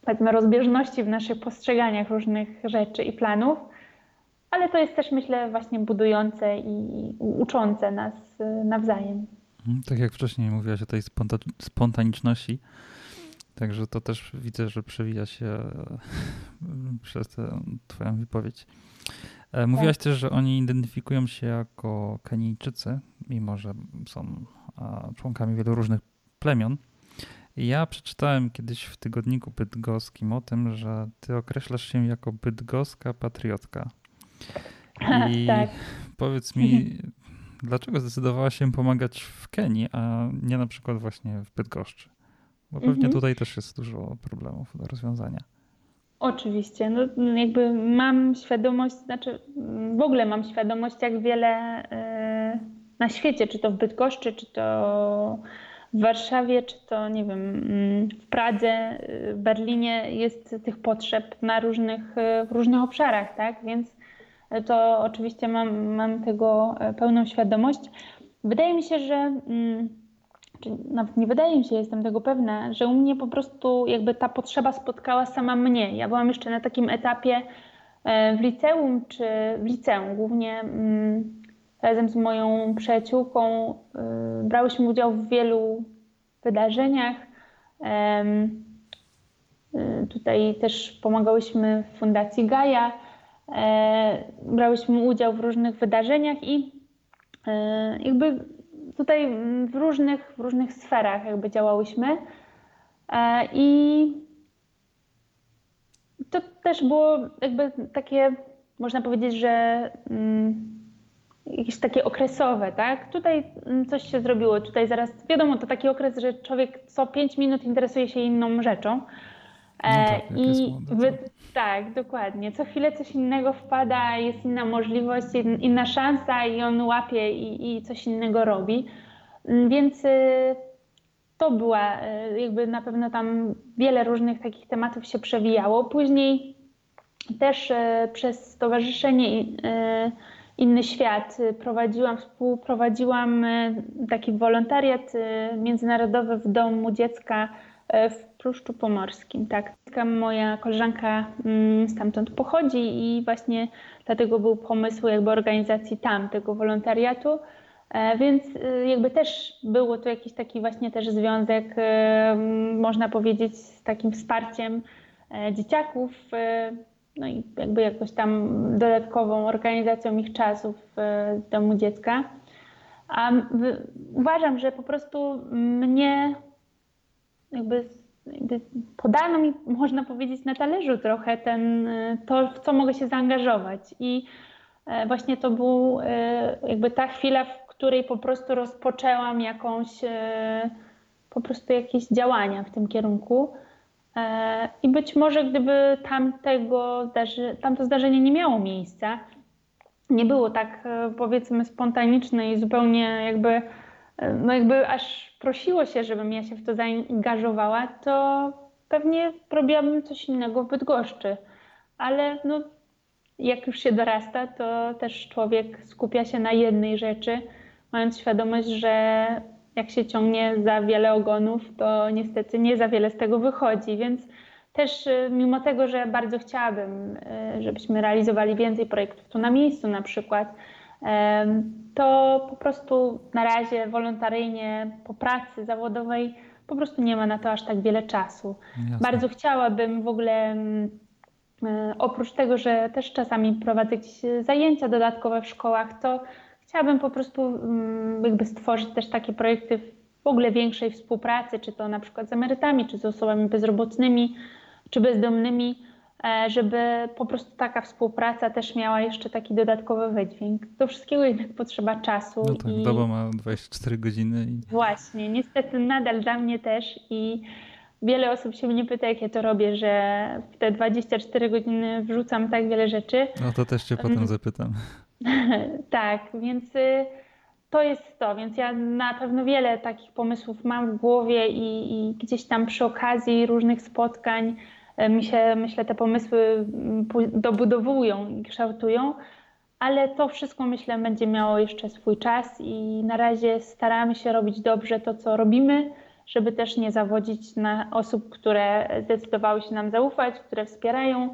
Speaker 2: powiedzmy rozbieżności w naszych postrzeganiach różnych rzeczy i planów, ale to jest też myślę właśnie budujące i uczące nas e, nawzajem.
Speaker 1: Mhm, tak jak wcześniej mówiłaś o tej spontaniczności, także to też widzę, że przewija się e, przez tę twoją wypowiedź. E, mówiłaś tak. też, że oni identyfikują się jako Kenijczycy, mimo że są członkami wielu różnych plemion. Ja przeczytałem kiedyś w tygodniku bydgoskim o tym, że ty określasz się jako bydgoska patriotka. I tak. powiedz mi, dlaczego zdecydowała się pomagać w Kenii, a nie na przykład właśnie w Bydgoszczy? Bo pewnie mhm. tutaj też jest dużo problemów do rozwiązania.
Speaker 2: Oczywiście, no jakby mam świadomość, znaczy w ogóle mam świadomość, jak wiele y, na świecie, czy to w Bydgoszczy, czy to w Warszawie, czy to nie wiem, mm, w Pradze, y, w Berlinie jest tych potrzeb na różnych, y, w różnych obszarach, tak? Więc to oczywiście mam, mam tego e, pełną świadomość. Wydaje mi się, że, mm, nawet nie wydaje mi się, jestem tego pewna, że u mnie po prostu jakby ta potrzeba spotkała sama mnie. Ja byłam jeszcze na takim etapie e, w liceum, czy w liceum głównie mm, razem z moją przyjaciółką e, brałyśmy udział w wielu wydarzeniach. Tutaj też pomagałyśmy w Fundacji Gaja E, brałyśmy udział w różnych wydarzeniach i e, jakby tutaj w różnych, w różnych sferach jakby działałyśmy. E, I to też było jakby takie, można powiedzieć, że mm, jakieś takie okresowe, tak? Tutaj mm, coś się zrobiło, tutaj zaraz, wiadomo, to taki okres, że człowiek co 5 minut interesuje się inną rzeczą.
Speaker 1: No tak, I wy,
Speaker 2: tak, dokładnie. Co chwilę coś innego wpada, jest inna możliwość, inna szansa i on łapie i, i coś innego robi. Mm, więc y, to była y, jakby na pewno tam wiele różnych takich tematów się przewijało. Później też y, przez Stowarzyszenie Inny Świat prowadziłam, współprowadziłam taki wolontariat międzynarodowy w Domu Dziecka w Pruszczu Pomorskim. Tak, moja koleżanka mm, stamtąd pochodzi i właśnie dlatego był pomysł jakby organizacji tam tego wolontariatu. E, więc y, jakby też było to jakiś taki właśnie też związek, y, można powiedzieć, z takim wsparciem e, dzieciaków, y, no i jakby jakoś tam dodatkową organizacją ich czasów w domu dziecka. A uważam, że po prostu mnie jakby podano mi, można powiedzieć, na talerzu trochę ten, to, w co mogę się zaangażować. I e, właśnie to był e, jakby ta chwila, w której po prostu rozpoczęłam jakąś, e, po prostu jakieś działania w tym kierunku. I być może gdyby tamtego zdarzy, tamto zdarzenie nie miało miejsca, nie było tak powiedzmy spontaniczne i zupełnie jakby, no jakby aż prosiło się, żebym ja się w to zaangażowała, to pewnie robiłabym coś innego w Bydgoszczy. Ale no, jak już się dorasta, to też człowiek skupia się na jednej rzeczy, mając świadomość, że jak się ciągnie za wiele ogonów, to niestety nie za wiele z tego wychodzi. Więc też y, mimo tego, że bardzo chciałabym, y, żebyśmy realizowali więcej projektów tu na miejscu na przykład, to po prostu na razie wolontaryjnie po pracy zawodowej po prostu nie ma na to aż tak wiele czasu. Jasne. Bardzo chciałabym w ogóle mm, e, oprócz tego, że też czasami prowadzę jakieś zajęcia dodatkowe w szkołach, to chciałabym po prostu mm, jakby stworzyć też takie projekty w ogóle większej współpracy, czy to na przykład z emerytami, czy z osobami bezrobotnymi, czy bezdomnymi, e, żeby po prostu taka współpraca też miała jeszcze taki dodatkowy wydźwięk. Do wszystkiego jednak potrzeba czasu.
Speaker 1: No tak, i... doba ma 24 godziny. I...
Speaker 2: Właśnie, niestety nadal dla mnie też i wiele osób się mnie pyta, jak ja to robię, że w te 24 godziny wrzucam tak wiele rzeczy.
Speaker 1: No to też cię potem zapytam.
Speaker 2: tak, więc y, to jest to, więc ja na pewno wiele takich pomysłów mam w głowie i, i gdzieś tam przy okazji różnych spotkań y, mi się, myślę, te pomysły mm, dobudowują i kształtują, ale to wszystko myślę będzie miało jeszcze swój czas i na razie staramy się robić dobrze to, co robimy, żeby też nie zawodzić na osób, które zdecydowały się nam zaufać, które wspierają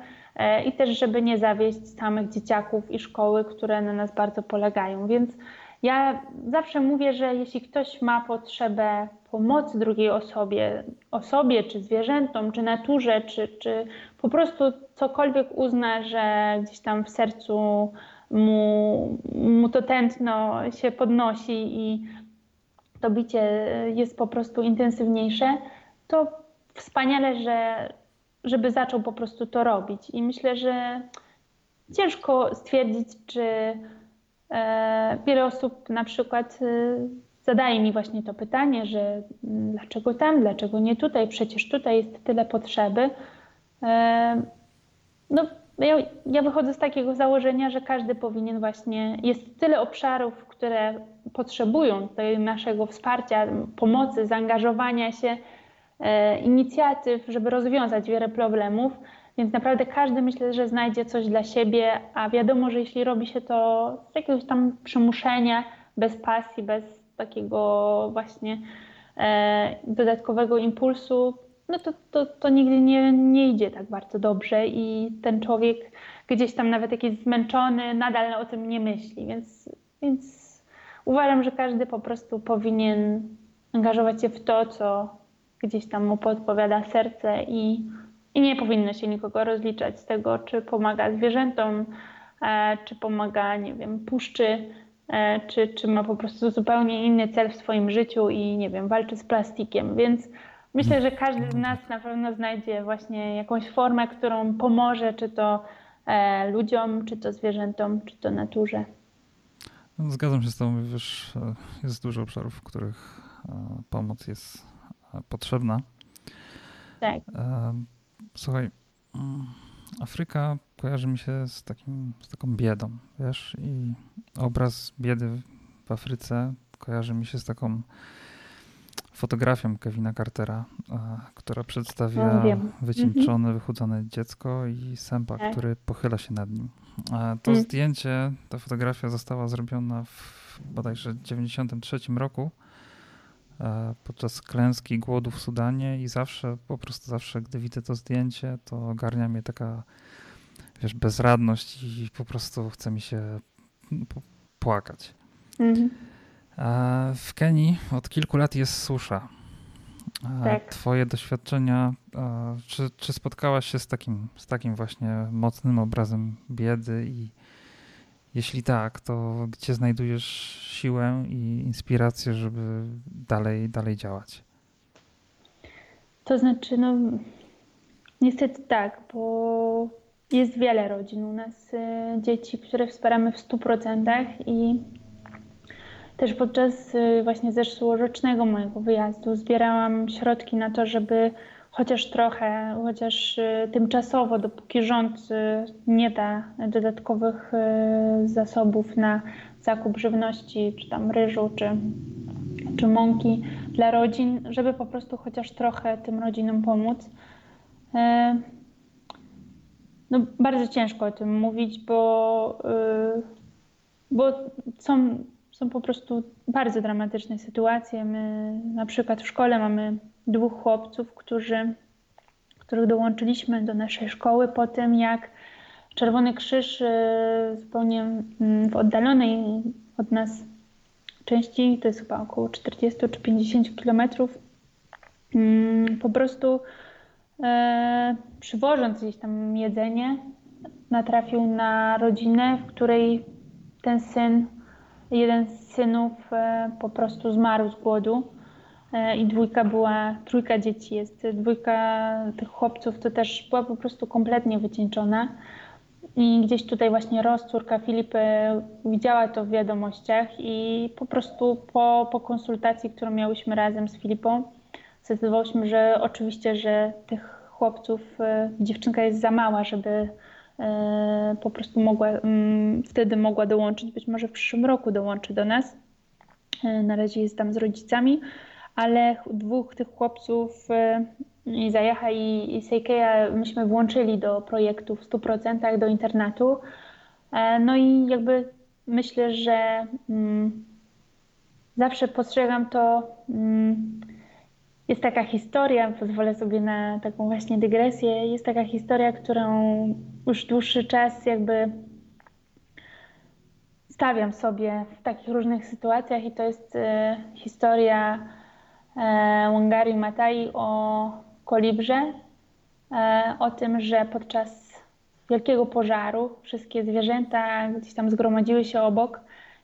Speaker 2: i też, żeby nie zawieść samych dzieciaków i szkoły, które na nas bardzo polegają. Więc ja zawsze mówię, że jeśli ktoś ma potrzebę pomocy drugiej osobie, osobie czy zwierzętom, czy naturze, czy, czy po prostu cokolwiek uzna, że gdzieś tam w sercu mu, mu to tętno się podnosi i to bicie jest po prostu intensywniejsze, to wspaniale, że, żeby zaczął po prostu to robić. I myślę, że ciężko stwierdzić, czy e, wiele osób na przykład e, zadaje mi właśnie to pytanie, że mm, dlaczego tam, dlaczego nie tutaj, przecież tutaj jest tyle potrzeby. E, no, ja, ja wychodzę z takiego założenia, że każdy powinien właśnie, jest tyle obszarów, które potrzebują naszego wsparcia, pomocy, zaangażowania się, inicjatyw, żeby rozwiązać wiele problemów. Więc naprawdę każdy myślę, że znajdzie coś dla siebie, a wiadomo, że jeśli robi się to z jakiegoś tam przymuszenia, bez pasji, bez takiego właśnie e, dodatkowego impulsu, no to, to, to nigdy nie, nie idzie tak bardzo dobrze i ten człowiek gdzieś tam nawet jakiś zmęczony nadal o tym nie myśli, więc, więc uważam, że każdy po prostu powinien angażować się w to, co gdzieś tam mu podpowiada serce i, i nie powinno się nikogo rozliczać z tego, czy pomaga zwierzętom, e, czy pomaga, nie wiem, puszczy, e, czy, czy ma po prostu zupełnie inny cel w swoim życiu i, nie wiem, walczy z plastikiem, więc myślę, że każdy z nas na pewno znajdzie właśnie jakąś formę, którą pomoże, czy to e, ludziom, czy to zwierzętom, czy to naturze.
Speaker 1: Zgadzam się z Tobą, wiesz, jest dużo obszarów, w których pomoc jest potrzebna.
Speaker 2: Tak.
Speaker 1: E, słuchaj, mm, Afryka kojarzy mi się z, takim, z taką biedą, wiesz, i obraz biedy w Afryce kojarzy mi się z taką fotografią Kevina Cartera, która przedstawia no, wycieńczone, mhm. wychudzone dziecko i sępa, tak. który pochyla się nad nim. To mm. zdjęcie, ta fotografia została zrobiona w bodajże 93 roku e, podczas klęski głodu w Sudanie i zawsze, po prostu zawsze, gdy widzę to zdjęcie, to ogarnia mnie taka, wiesz, bezradność i po prostu chce mi się płakać. Mm. W Kenii od kilku lat jest susza. Tak. Twoje doświadczenia, czy, czy spotkałaś się z takim, z takim właśnie mocnym obrazem biedy i jeśli tak, to gdzie znajdujesz siłę i inspirację, żeby dalej, dalej działać?
Speaker 2: To znaczy, no niestety tak, bo jest wiele rodzin u nas, y, dzieci, które wspieramy w 100% i też podczas y, właśnie zeszłorocznego mojego wyjazdu zbierałam środki na to, żeby chociaż trochę, chociaż y, tymczasowo, dopóki rząd y, nie da dodatkowych zasobów na zakup żywności, czy tam ryżu, czy, czy mąki dla rodzin, żeby po prostu chociaż trochę tym rodzinom pomóc. No, bardzo ciężko o tym mówić, bo, bo są są po prostu bardzo dramatyczne sytuacje. My na przykład w szkole mamy dwóch chłopców, którzy, których dołączyliśmy do naszej szkoły po tym, jak Czerwony Krzyż e, zupełnie mm, w oddalonej od nas części, to jest chyba około 40 czy 50 kilometrów, mm, po prostu e, przywożąc gdzieś tam jedzenie, natrafił na rodzinę, w której ten syn jeden z synów e, po prostu zmarł z głodu. e, i dwójka była, trójka dzieci jest, dwójka tych chłopców to też była po prostu kompletnie wycieńczona. I gdzieś tutaj właśnie Ros, córka Filipy, widziała to w wiadomościach i po prostu po, po konsultacji, którą miałyśmy razem z Filipą, zdecydowałyśmy, że oczywiście, że tych chłopców, e, dziewczynka jest za mała, żeby po prostu mogła, mm, wtedy mogła dołączyć, być może w przyszłym roku dołączy do nas. E, na razie jest tam z rodzicami, ale dwóch tych chłopców Izajaha i, i Seikeja myśmy włączyli do projektu w 100% do internatu. No i jakby myślę, że mm, zawsze postrzegam to mm, jest taka historia, pozwolę sobie na taką właśnie dygresję, jest taka historia, którą już dłuższy czas jakby stawiam sobie w takich różnych sytuacjach i to jest e, historia e, Wangari Matai o kolibrze, e, o tym, że podczas wielkiego pożaru wszystkie zwierzęta gdzieś tam zgromadziły się obok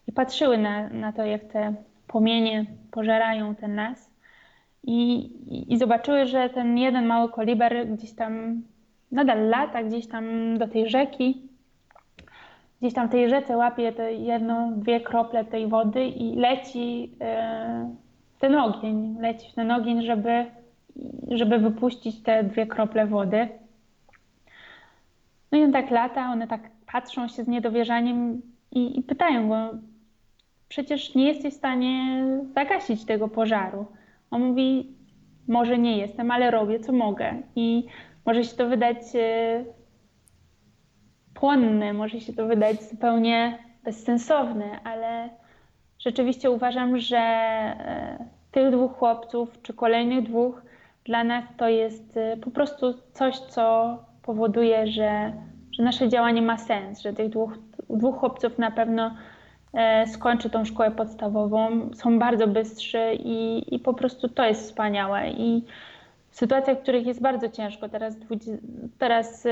Speaker 2: i patrzyły na, na to, jak te płomienie pożerają ten las i, i zobaczyły, że ten jeden mały koliber gdzieś tam nadal lata, gdzieś tam do tej rzeki, gdzieś tam w tej rzece łapie te jedną, dwie krople tej wody i leci e, w ten ogień, leci w ten ogień, żeby, żeby wypuścić te dwie krople wody. No i on tak lata, one tak patrzą się z niedowierzaniem i, i pytają go, przecież nie jesteś w stanie zagasić tego pożaru. On mówi, może nie jestem, ale robię co mogę. I może się to wydać e, płonne, może się to wydać zupełnie bezsensowne, ale rzeczywiście uważam, że e, tych dwóch chłopców, czy kolejnych dwóch, dla nas to jest e, po prostu coś, co powoduje, że, że nasze działanie ma sens, że tych dwóch, dwóch chłopców na pewno skończy tą szkołę podstawową, są bardzo bystrzy i, i po prostu to jest wspaniałe. I w sytuacjach, w których jest bardzo ciężko, teraz, teraz yy,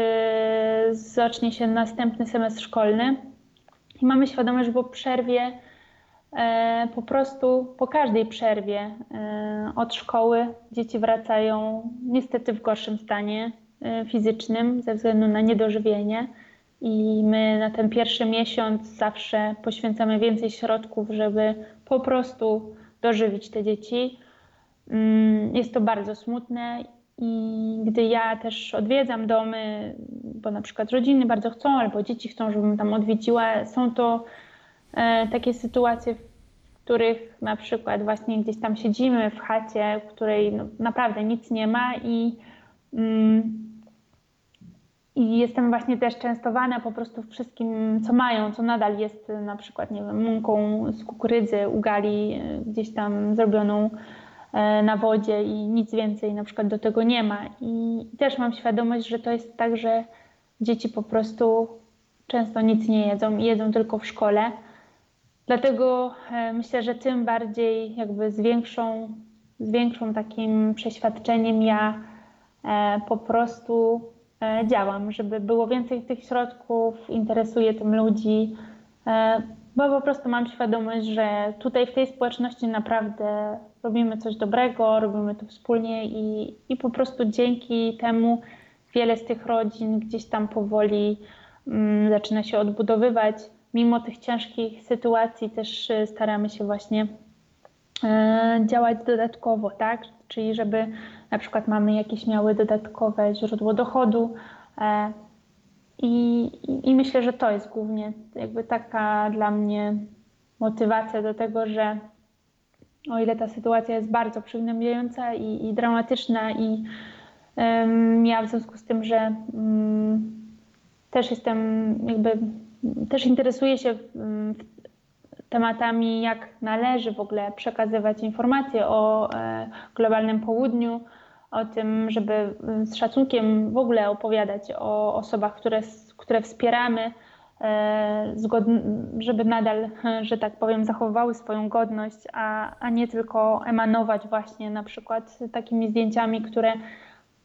Speaker 2: zacznie się następny semestr szkolny i mamy świadomość, że po przerwie, e, po prostu po każdej przerwie od szkoły dzieci wracają niestety w gorszym stanie fizycznym ze względu na niedożywienie i my na ten pierwszy miesiąc zawsze poświęcamy więcej środków, żeby po prostu dożywić te dzieci. Mm, jest to bardzo smutne i gdy ja też odwiedzam domy, bo na przykład rodziny bardzo chcą, albo dzieci chcą, żebym tam odwiedziła, są to e, takie sytuacje, w których na przykład właśnie gdzieś tam siedzimy w chacie, w której no, naprawdę nic nie ma i mm, i jestem właśnie też częstowana po prostu wszystkim, co mają, co nadal jest na przykład, nie wiem, mąką z kukurydzy, ugali e, gdzieś tam zrobioną e, na wodzie i nic więcej na przykład do tego nie ma. I też mam świadomość, że to jest tak, że dzieci po prostu często nic nie jedzą jedzą tylko w szkole. Dlatego e, myślę, że tym bardziej jakby z większą, z większą takim przeświadczeniem ja po prostu E, działam, żeby było więcej tych środków, interesuje tym ludzi, e, bo po prostu mam świadomość, że tutaj w tej społeczności naprawdę robimy coś dobrego, robimy to wspólnie i, i po prostu dzięki temu wiele z tych rodzin gdzieś tam powoli um, zaczyna się odbudowywać. Mimo tych ciężkich sytuacji też e, staramy się właśnie e, działać dodatkowo, tak? Czyli żeby na przykład mamy jakieś miały dodatkowe źródło dochodu. E, I, I, myślę, że to jest głównie jakby taka dla mnie motywacja do tego, że o ile ta sytuacja jest bardzo przygnębiająca i, i dramatyczna i um, ja w związku z tym, że um, też jestem jakby, też interesuję się um, tematami, jak należy w ogóle przekazywać informacje o e, globalnym południu, o tym, żeby z szacunkiem w ogóle opowiadać o osobach, które, które wspieramy, e, żeby nadal, że tak powiem, zachowywały swoją godność, a, a nie tylko emanować właśnie na przykład takimi zdjęciami, które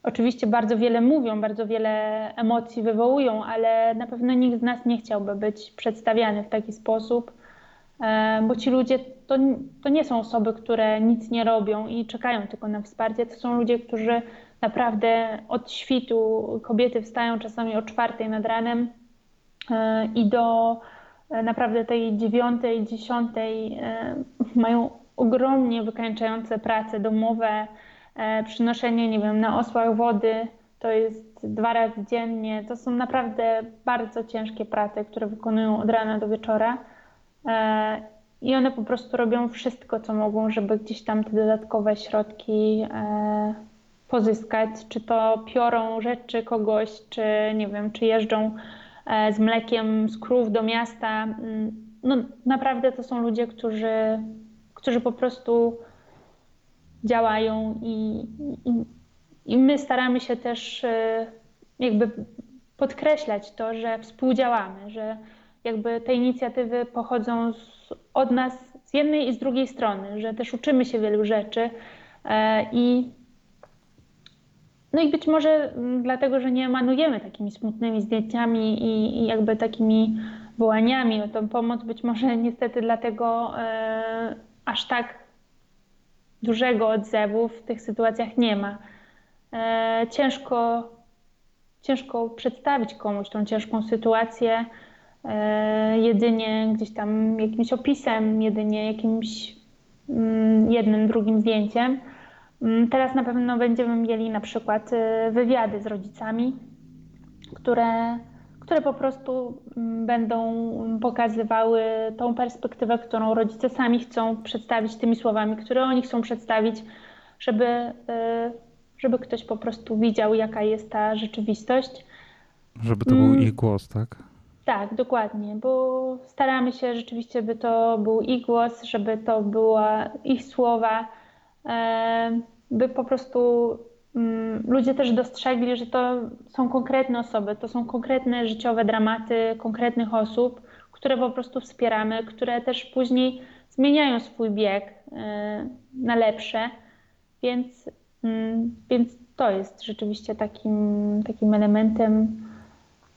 Speaker 2: oczywiście bardzo wiele mówią, bardzo wiele emocji wywołują, ale na pewno nikt z nas nie chciałby być przedstawiany w taki sposób bo ci ludzie to, to nie są osoby, które nic nie robią i czekają tylko na wsparcie. To są ludzie, którzy naprawdę od świtu, kobiety wstają czasami o czwartej nad ranem i do naprawdę tej dziewiątej, dziesiątej mają ogromnie wykańczające prace domowe, e, przynoszenie, nie wiem, na osłach wody, to jest dwa razy dziennie. To są naprawdę bardzo ciężkie prace, które wykonują od rana do wieczora. E, I one po prostu robią wszystko, co mogą, żeby gdzieś tam te dodatkowe środki e, pozyskać. Czy to piorą rzeczy kogoś, czy nie wiem, czy jeżdżą z mlekiem z krów do miasta. Mm, no naprawdę to są ludzie, którzy którzy po prostu działają i, i, i my staramy się też e, jakby podkreślać to, że współdziałamy, że jakby te inicjatywy pochodzą z, od nas z jednej i z drugiej strony, że też uczymy się wielu rzeczy e, i no i być może dlatego, że nie emanujemy takimi smutnymi zdjęciami i, i jakby takimi wołaniami o tą pomoc, być może niestety dlatego e, aż tak dużego odzewu w tych sytuacjach nie ma. E, ciężko, ciężko przedstawić komuś tą ciężką sytuację jedynie gdzieś tam jakimś opisem, jedynie jakimś mm, jednym, drugim zdjęciem. Mm, teraz na pewno będziemy mieli na przykład e, wywiady z rodzicami, które które po prostu mm, będą pokazywały tą perspektywę, którą rodzice sami chcą przedstawić tymi słowami, które oni chcą przedstawić, żeby, y, żeby ktoś po prostu widział, jaka jest ta rzeczywistość.
Speaker 1: Żeby to był ich głos, tak?
Speaker 2: Tak, dokładnie, bo staramy się rzeczywiście, by to był ich głos, żeby to była ich słowa, e, by po prostu Mm, ludzie też dostrzegli, że to są konkretne osoby, to są konkretne życiowe dramaty konkretnych osób, które po prostu wspieramy, które też później zmieniają swój bieg e, na lepsze, więc, mm, więc to jest rzeczywiście takim, takim elementem,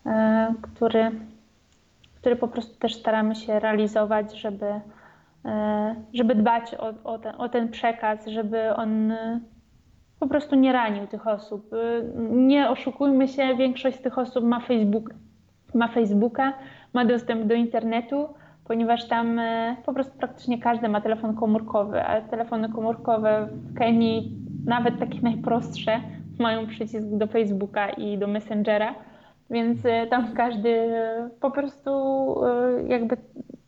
Speaker 2: e, który, który po prostu też staramy się realizować, żeby, e, żeby dbać o, o, ten, o ten przekaz, żeby on po prostu nie ranił tych osób. Y, nie oszukujmy się, większość z tych osób ma, Facebook, ma Facebooka, ma dostęp do internetu, ponieważ tam po prostu praktycznie każdy ma telefon komórkowy, a telefony komórkowe w Kenii, nawet takie najprostsze, mają przycisk do Facebooka i do Messengera, więc y, tam każdy po prostu jakby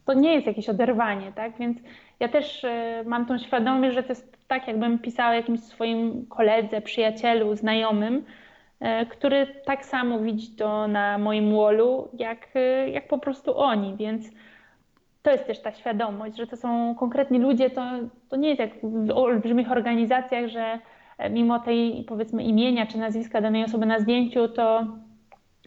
Speaker 2: to nie jest jakieś oderwanie, tak? Więc ja też mam tą świadomość, że to jest tak, jakbym pisała jakimś swoim koledze, przyjacielu, znajomym, który tak samo widzi to na moim wallu, jak, jak po prostu oni, więc to jest też ta świadomość, że to są konkretni ludzie, to, to nie jest jak w olbrzymich organizacjach, że e, mimo tej powiedzmy imienia czy nazwiska danej osoby na zdjęciu, to,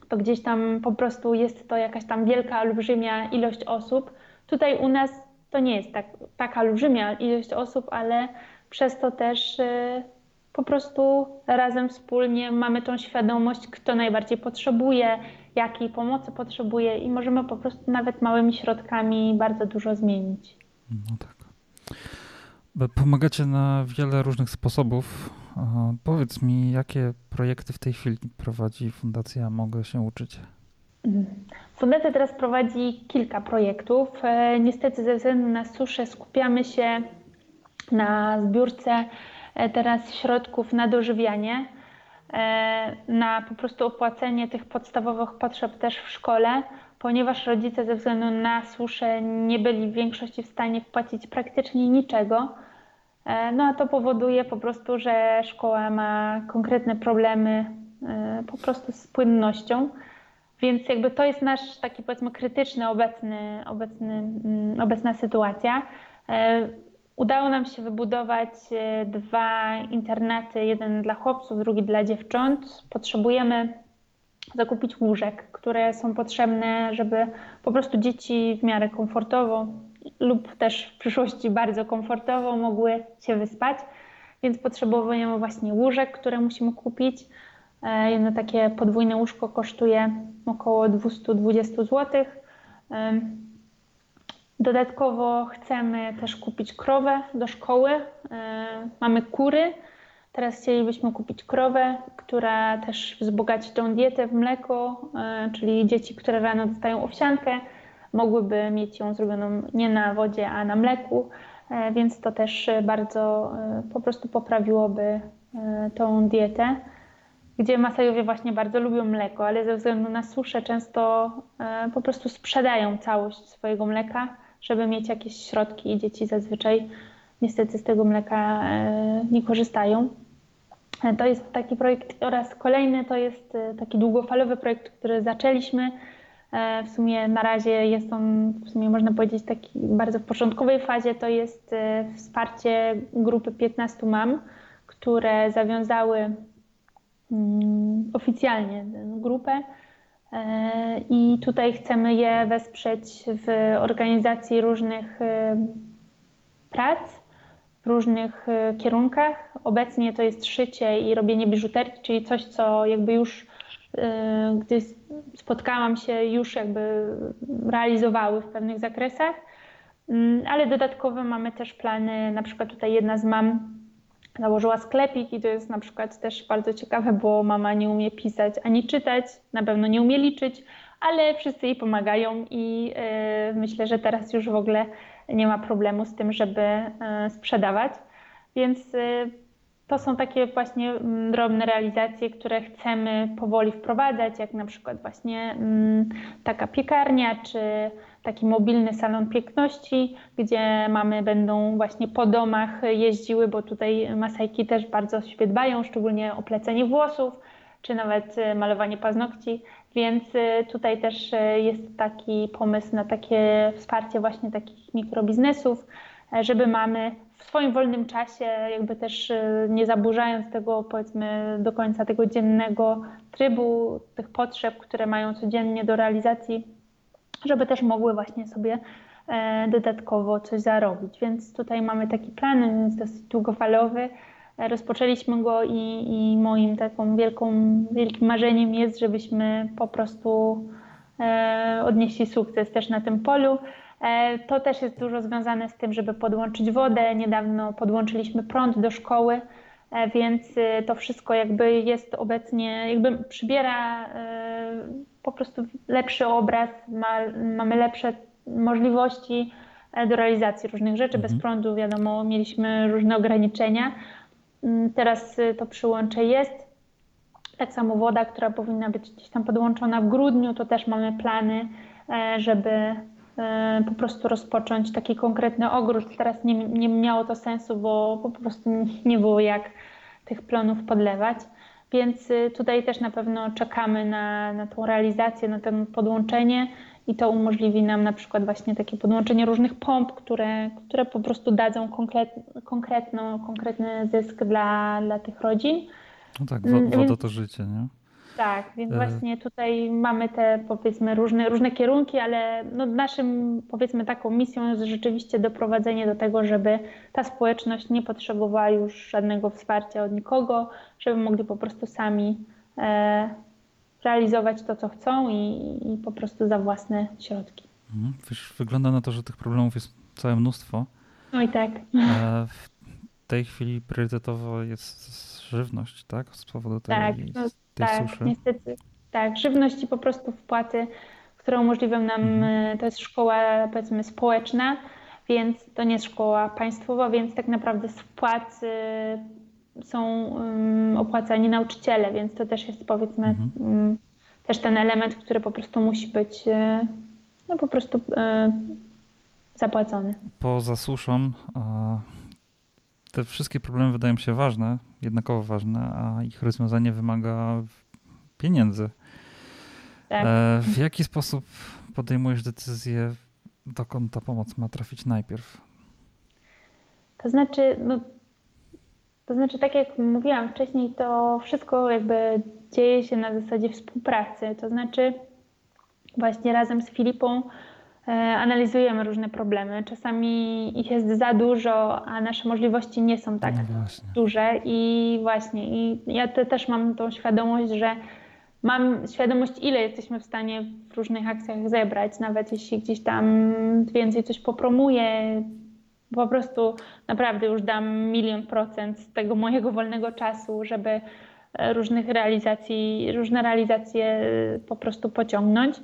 Speaker 2: to gdzieś tam po prostu jest to jakaś tam wielka, olbrzymia ilość osób. Tutaj u nas to nie jest tak, taka olbrzymia ilość osób, ale przez to też y, po prostu razem wspólnie mamy tą świadomość, kto najbardziej potrzebuje, jakiej pomocy potrzebuje i możemy po prostu nawet małymi środkami bardzo dużo zmienić. No tak.
Speaker 1: Pomagacie na wiele różnych sposobów. Powiedz mi, jakie projekty w tej chwili prowadzi Fundacja Mogę się uczyć?
Speaker 2: Fundacja teraz prowadzi kilka projektów. E, niestety ze względu na suszę skupiamy się na zbiórce e, teraz środków na dożywianie, e, na po prostu opłacenie tych podstawowych potrzeb też w szkole, ponieważ rodzice ze względu na suszę nie byli w większości w stanie wpłacić praktycznie niczego. E, no a to powoduje po prostu, że szkoła ma konkretne problemy po prostu z płynnością. Więc jakby to jest nasz taki powiedzmy krytyczny obecny, obecny, mm, obecna sytuacja. Udało nam się wybudować e, dwa internaty, jeden dla chłopców, drugi dla dziewcząt. Potrzebujemy zakupić łóżek, które są potrzebne, żeby po prostu dzieci w miarę komfortowo lub też w przyszłości bardzo komfortowo mogły się wyspać. Więc potrzebujemy właśnie łóżek, które musimy kupić. E, jedno takie podwójne łóżko kosztuje około 220 zł. Dodatkowo chcemy też kupić krowę do szkoły. Mamy kury. Teraz chcielibyśmy kupić krowę, która też wzbogaci tą dietę w mleko, czyli dzieci, które rano dostają owsiankę, mogłyby mieć ją zrobioną nie na wodzie, a na mleku, więc to też bardzo po prostu poprawiłoby tą dietę gdzie Masajowie właśnie bardzo lubią mleko, ale ze względu na suszę często e, po prostu sprzedają całość swojego mleka, żeby mieć jakieś środki i dzieci zazwyczaj niestety z tego mleka e, nie korzystają. E, to jest taki projekt oraz kolejny to jest taki długofalowy projekt, który zaczęliśmy. W sumie na razie jest on, w sumie można powiedzieć, taki bardzo w początkowej fazie. To jest wsparcie grupy 15 mam, które zawiązały Mm, oficjalnie grupę e, i tutaj chcemy je wesprzeć w organizacji różnych e, prac w różnych e, kierunkach. Obecnie to jest szycie i robienie biżuterii, czyli coś, co jakby już gdy spotkałam się, już jakby realizowały w pewnych zakresach, mm, ale dodatkowo mamy też plany, na przykład tutaj jedna z mam założyła sklepik i to jest na przykład też bardzo ciekawe, bo mama nie umie pisać ani czytać, na pewno nie umie liczyć, ale wszyscy jej pomagają i yy, myślę, że teraz już w ogóle nie ma problemu z tym, żeby yy, sprzedawać. Więc to są takie właśnie mm, drobne realizacje, które chcemy powoli wprowadzać, jak na przykład właśnie mm, taka piekarnia czy taki mobilny salon piękności, gdzie mamy będą właśnie po domach jeździły, bo tutaj masajki też bardzo się dbają, szczególnie o plecenie włosów, czy nawet e, malowanie paznokci, więc e, tutaj też e, jest taki pomysł na takie wsparcie właśnie takich mikrobiznesów, żeby mamy w swoim wolnym czasie, jakby też nie zaburzając tego powiedzmy do końca tego dziennego trybu, tych potrzeb, które mają codziennie do realizacji żeby też mogły właśnie sobie e, dodatkowo coś zarobić. Więc tutaj mamy taki plan, jest dosyć długofalowy. Rozpoczęliśmy go i, i moim taką wielką, wielkim marzeniem jest, żebyśmy po prostu e, odnieśli sukces też na tym polu. E, to też jest dużo związane z tym, żeby podłączyć wodę. Niedawno podłączyliśmy prąd do szkoły, więc to wszystko jakby jest obecnie, jakby przybiera po prostu lepszy obraz, ma, mamy lepsze możliwości e, do realizacji różnych rzeczy. Mhm. Bez prądu, wiadomo, mieliśmy różne ograniczenia. Mm, teraz to przyłącze jest. Tak samo woda, która powinna być gdzieś tam podłączona w grudniu, to też mamy plany, e, żeby e, po prostu rozpocząć taki konkretny ogród. Teraz nie, nie miało to sensu, bo po prostu nie było jak tych plonów podlewać. Więc y, tutaj też na pewno czekamy na, na tą realizację, na to podłączenie i to umożliwi nam na przykład właśnie takie podłączenie różnych pomp, które, które po prostu dadzą konkret, konkretno, konkretny zysk dla, dla tych rodzin.
Speaker 1: No tak, mm, woda to życie, nie?
Speaker 2: Tak, więc e. właśnie tutaj mamy te powiedzmy różne, różne kierunki, ale no naszym powiedzmy taką misją jest rzeczywiście doprowadzenie do tego, żeby ta społeczność nie potrzebowała już żadnego wsparcia od nikogo, żeby mogli po prostu sami e, realizować to, co chcą i, i, po prostu za własne środki.
Speaker 1: Mhm. Wiesz, wygląda na to, że tych problemów jest całe mnóstwo.
Speaker 2: No i tak.
Speaker 1: E, w tej chwili priorytetowo jest żywność, tak? Z powodu tej,
Speaker 2: tak, no, tak, suszy. niestety. Tak, żywność i po prostu wpłaty, które umożliwią nam, mhm. E, to jest szkoła powiedzmy społeczna, więc to nie jest szkoła państwowa, więc tak naprawdę z wpłat są um, opłacani nauczyciele, więc to też jest powiedzmy mhm. też ten element, który po prostu musi być e, no po prostu e, zapłacony.
Speaker 1: Poza suszą te wszystkie problemy wydają się ważne, jednakowo ważne, a ich rozwiązanie wymaga pieniędzy. Tak. E, w jaki sposób podejmujesz decyzję, dokąd ta pomoc ma trafić najpierw?
Speaker 2: To znaczy, no, to znaczy, tak jak mówiłam wcześniej, to wszystko jakby dzieje się na zasadzie współpracy. To znaczy, właśnie razem z Filipą analizujemy różne problemy. Czasami ich jest za dużo, a nasze możliwości nie są tak no duże. I właśnie, i ja te, też mam tą świadomość, że mam świadomość, ile jesteśmy w stanie w różnych akcjach zebrać, nawet jeśli gdzieś tam więcej coś popromuję, po prostu naprawdę już dam milion procent z tego mojego wolnego czasu, żeby e, różnych realizacji, różne realizacje e, po prostu pociągnąć.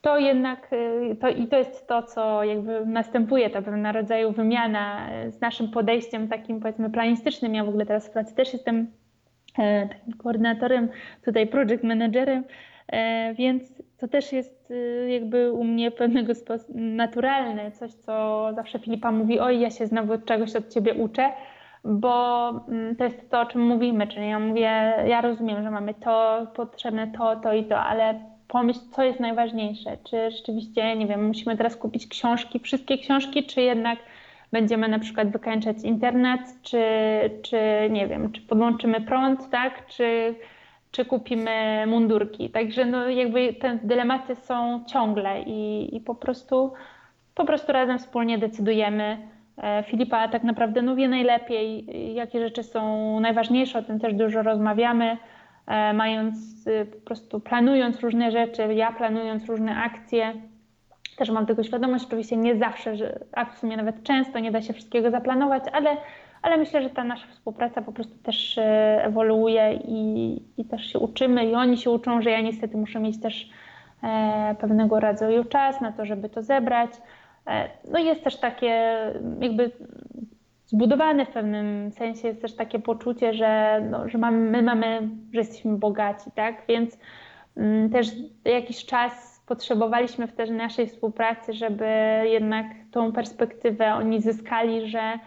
Speaker 2: To jednak e, to, i to jest to, co jakby następuje, to pewnego rodzaju wymiana z naszym podejściem takim powiedzmy planistycznym. Ja w ogóle teraz w pracy też jestem takim koordynatorem, tutaj project managerem, więc to też jest jakby u mnie pewnego sposób naturalne, coś co zawsze Filipa mówi, oj ja się znowu czegoś od ciebie uczę, bo mm, to jest to, o czym mówimy, czyli ja mówię, ja rozumiem, że mamy to, potrzebne to, to i to, ale pomyśl, co jest najważniejsze, czy rzeczywiście, nie wiem, musimy teraz kupić książki, wszystkie książki, czy jednak będziemy na przykład wykańczać internet, czy, czy nie wiem, czy podłączymy prąd, tak, czy, czy kupimy mundurki. Także no jakby te dylematy są ciągle i, i po prostu po prostu razem wspólnie decydujemy. E, Filipa tak naprawdę no, wie najlepiej, jakie rzeczy są najważniejsze, o tym też dużo rozmawiamy, mając y, po prostu planując różne rzeczy, ja planując różne akcje, też mam tego świadomość, oczywiście nie zawsze, a w sumie nawet często nie da się wszystkiego zaplanować, ale, ale myślę, że ta nasza współpraca po prostu też e, ewoluuje i, i też się uczymy i oni się uczą, że ja niestety muszę mieć też e, pewnego rodzaju czas na to, żeby to zebrać. E, no jest też takie jakby zbudowane w pewnym sensie jest też takie poczucie, że, no, że mamy, my mamy, że jesteśmy bogaci, tak? Więc mm, też jakiś czas potrzebowaliśmy w tej naszej współpracy, żeby jednak tą perspektywę oni zyskali, że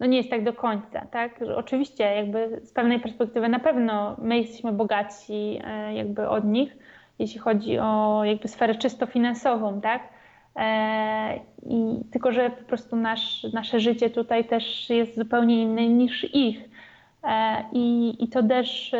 Speaker 2: no nie jest tak do końca, tak? Oczywiście jakby z pewnej perspektywy na pewno my jesteśmy bogaci e, jakby od nich, jeśli chodzi o jakby sferę czysto finansową, tak? E, I tylko, że po prostu nasz, nasze życie tutaj też jest zupełnie inne niż ich. E, I, I to też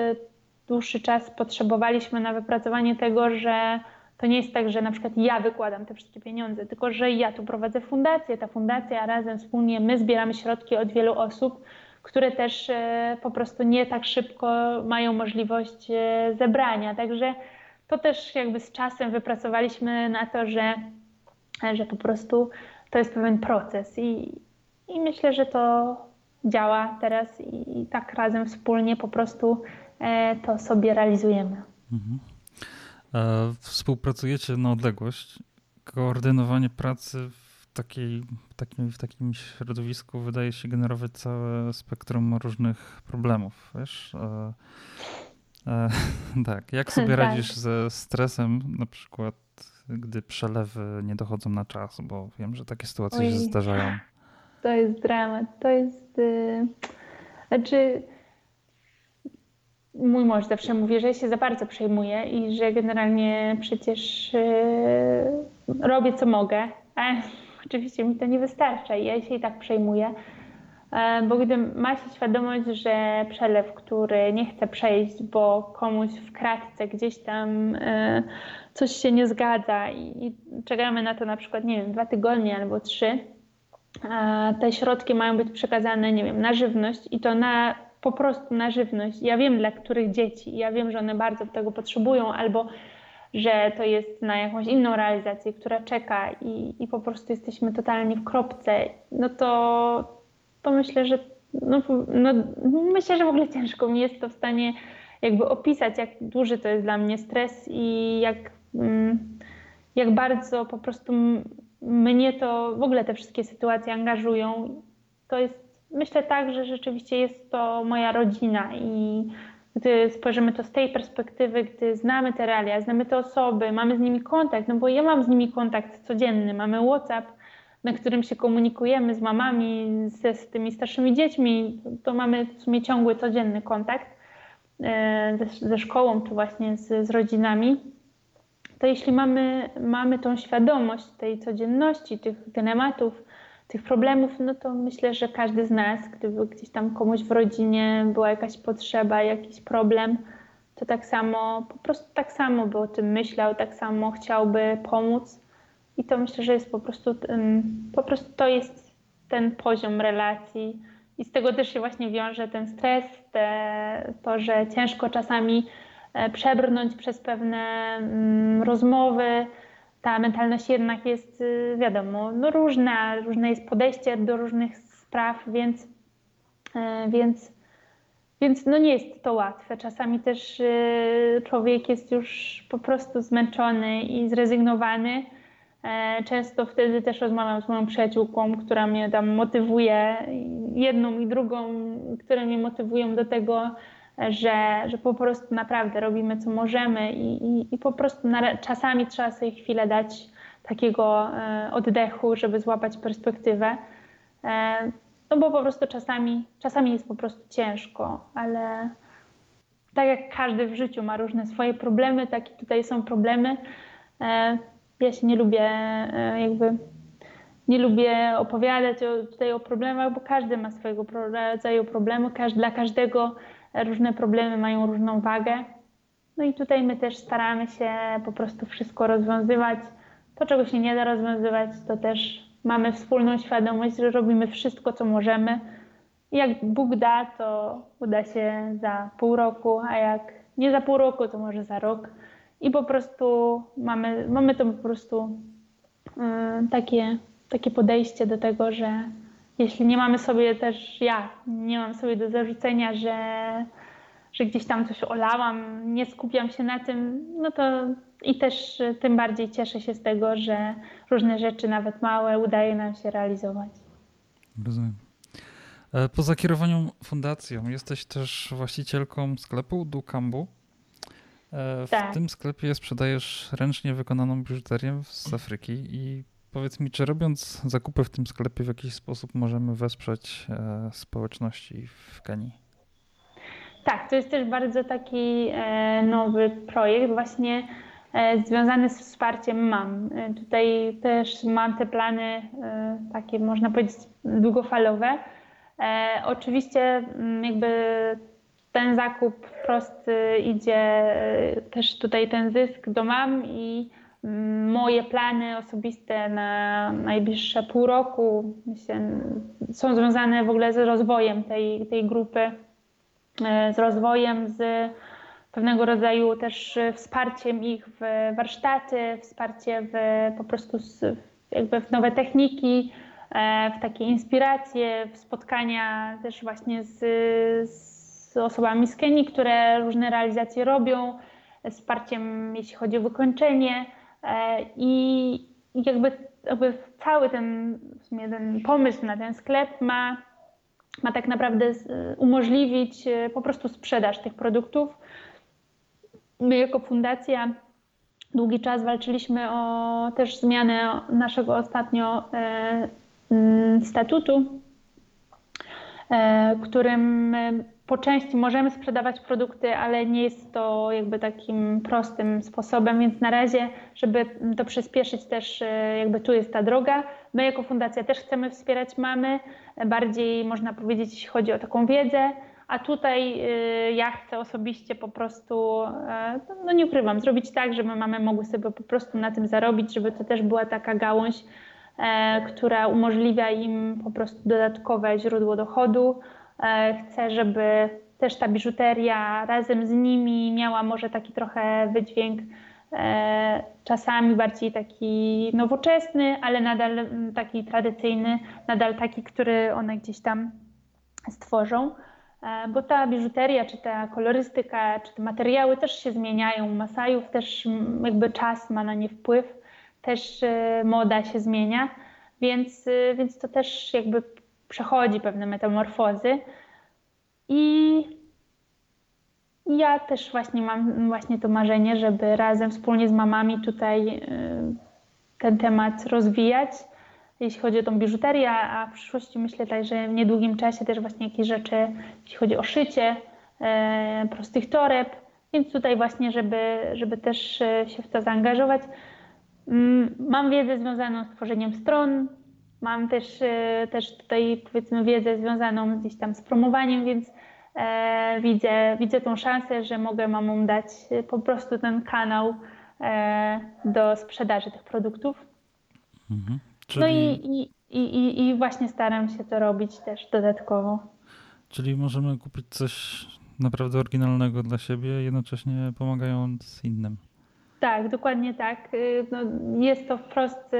Speaker 2: dłuższy czas potrzebowaliśmy na wypracowanie tego, że to nie jest tak, że na przykład ja wykładam te wszystkie pieniądze, tylko że ja tu prowadzę fundację. Ta fundacja razem wspólnie my zbieramy środki od wielu osób, które też e, po prostu nie tak szybko mają możliwość e, zebrania. Także to też jakby z czasem wypracowaliśmy na to, że, że po prostu to jest pewien proces i, i myślę, że to działa teraz i, i tak razem wspólnie po prostu e, to sobie realizujemy. Mhm.
Speaker 1: E, współpracujecie na odległość. Koordynowanie pracy w, takiej, w, takim, w takim środowisku wydaje się generować całe spektrum różnych problemów. Wiesz? E, e, tak. Jak sobie tak. radzisz ze stresem, na przykład, gdy przelewy nie dochodzą na czas? Bo wiem, że takie sytuacje Oj, się zdarzają.
Speaker 2: To jest dramat. To jest. Yy... Znaczy mój mąż zawsze mówi, że się za bardzo przejmuję i że generalnie przecież yy, robię co mogę, a oczywiście mi to nie wystarcza i ja się i tak przejmuję. E, bo gdy ma się świadomość, że przelew, który nie chce przejść, bo komuś w kratce gdzieś tam e, coś się nie zgadza i czekamy na to na przykład, nie wiem, dwa tygodnie albo trzy, te środki mają być przekazane, nie wiem, na żywność i to na po prostu na żywność. Ja wiem dla których dzieci, ja wiem, że one bardzo tego potrzebują, albo że to jest na jakąś inną realizację, która czeka i, i po prostu jesteśmy totalnie w kropce, no to, to myślę, że no, no, myślę, że w ogóle ciężko mi jest to w stanie jakby opisać, jak duży to jest dla mnie stres i jak, mm, jak bardzo po prostu mnie to w ogóle te wszystkie sytuacje angażują. To jest myślę tak, że rzeczywiście jest to moja rodzina i gdy spojrzymy to z tej perspektywy, gdy znamy te realia, znamy te osoby, mamy z nimi kontakt, no bo ja mam z nimi kontakt codzienny, mamy WhatsApp, na którym się komunikujemy z mamami, ze, z tymi starszymi dziećmi, to mamy w sumie ciągły, codzienny kontakt e, ze, ze szkołą czy właśnie z, z rodzinami, to jeśli mamy, mamy tą świadomość tej codzienności, tych dylematów, tych problemów, no to myślę, że każdy z nas, gdyby gdzieś tam komuś w rodzinie była jakaś potrzeba, jakiś problem, to tak samo, po prostu tak samo by o tym myślał, tak samo chciałby pomóc. I to myślę, że jest po prostu, po prostu to jest ten poziom relacji. I z tego też się właśnie wiąże ten stres, te, to, że ciężko czasami przebrnąć przez pewne mm, rozmowy. Ta mentalność jednak jest, wiadomo, no różna, różne jest podejście do różnych spraw, więc, więc więc no nie jest to łatwe. Czasami też y, człowiek jest już po prostu zmęczony i zrezygnowany. E, często wtedy też rozmawiam z moją przyjaciółką, która mnie tam motywuje, jedną i drugą, które mnie motywują do tego, że, że po prostu naprawdę robimy co możemy i, i, i po prostu na, czasami trzeba sobie chwilę dać takiego e, oddechu, żeby złapać perspektywę. E, no bo po prostu czasami, czasami jest po prostu ciężko, ale tak jak każdy w życiu ma różne swoje problemy, tak i tutaj są problemy. E, ja się nie lubię e, jakby nie lubię opowiadać o, tutaj o problemach, bo każdy ma swojego rodzaju problemy, dla każdego różne problemy mają różną wagę. No i tutaj my też staramy się po prostu wszystko rozwiązywać. To, czego się nie da rozwiązywać, to też mamy wspólną świadomość, że robimy wszystko, co możemy. Jak Bóg da, to uda się za pół roku, a jak nie za pół roku, to może za rok. I po prostu mamy, mamy to po prostu yy, takie, takie podejście do tego, że jeśli nie mamy sobie też, ja nie mam sobie do zarzucenia, że, że gdzieś tam coś olałam, nie skupiam się na tym, no to i też tym bardziej cieszę się z tego, że różne rzeczy, nawet małe, udaje nam się realizować.
Speaker 1: Rozumiem. E, po zakierowaniu fundacją jesteś też właścicielką sklepu Dukambu. E, w tak. tym sklepie sprzedajesz ręcznie wykonaną biżuterię z Afryki i powiedz mi, czy robiąc zakupy w tym sklepie w jakiś sposób możemy wesprzeć społeczności w Kenii?
Speaker 2: Tak, to jest też bardzo taki nowy projekt. Właśnie E, związany z wsparciem mam. E, tutaj też mam te plany e, takie, można powiedzieć, długofalowe. Oczywiście mm, jakby ten zakup prosty idzie też tutaj ten zysk do mam i mm, moje plany osobiste na najbliższe pół roku są związane w ogóle z rozwojem tej, tej grupy, z rozwojem, z pewnego rodzaju też e, wsparciem ich w warsztaty, wsparcie w po prostu jakby w nowe techniki, e, w takie inspiracje, w spotkania też właśnie z, z osobami z Kenii, które różne realizacje robią, wsparciem jeśli chodzi o wykończenie e, i jakby, jakby cały ten, w sumie ten pomysł na ten sklep ma, ma tak naprawdę umożliwić po prostu sprzedaż tych produktów. My jako fundacja długi czas walczyliśmy o też zmianę naszego ostatnio e, statutu, e, którym po części możemy sprzedawać produkty, ale nie jest to jakby takim prostym sposobem, więc na razie, żeby to przyspieszyć też e, jakby tu jest ta droga. My jako fundacja też chcemy wspierać mamy, bardziej można powiedzieć, jeśli chodzi o taką wiedzę, a tutaj y, ja chcę osobiście po prostu, e, no nie ukrywam, zrobić tak, żeby mamy mogły sobie po prostu na tym zarobić, żeby to też była taka gałąź, e, która umożliwia im po prostu dodatkowe źródło dochodu. E, chcę, żeby też ta biżuteria razem z nimi miała może taki trochę wydźwięk czasami bardziej taki nowoczesny, ale nadal taki tradycyjny, nadal taki, który one gdzieś tam stworzą. E, bo ta biżuteria, czy ta kolorystyka, czy te materiały też się zmieniają. Masajów też jakby czas ma na nie wpływ, też e, moda się zmienia, więc, e, więc to też jakby przechodzi pewne metamorfozy. I ja też właśnie mam właśnie to marzenie, żeby razem wspólnie z mamami tutaj ten temat rozwijać jeśli chodzi o tą biżuterię, a w przyszłości myślę tak, że w niedługim czasie też właśnie jakieś rzeczy, jeśli chodzi o szycie e, prostych toreb, więc tutaj właśnie, żeby, żeby też e, się w to zaangażować. Mm, mam wiedzę związaną z tworzeniem stron, mam też, e, też tutaj powiedzmy wiedzę związaną gdzieś tam z promowaniem, więc e, widzę, widzę tą szansę, że mogę mamom dać po prostu ten kanał e, do sprzedaży tych produktów. Mhm. Czyli... No i, i, i, i właśnie staram się to robić też dodatkowo.
Speaker 1: Czyli możemy kupić coś naprawdę oryginalnego dla siebie, jednocześnie pomagając innym.
Speaker 2: Tak, dokładnie tak. Y, no, jest to wprost.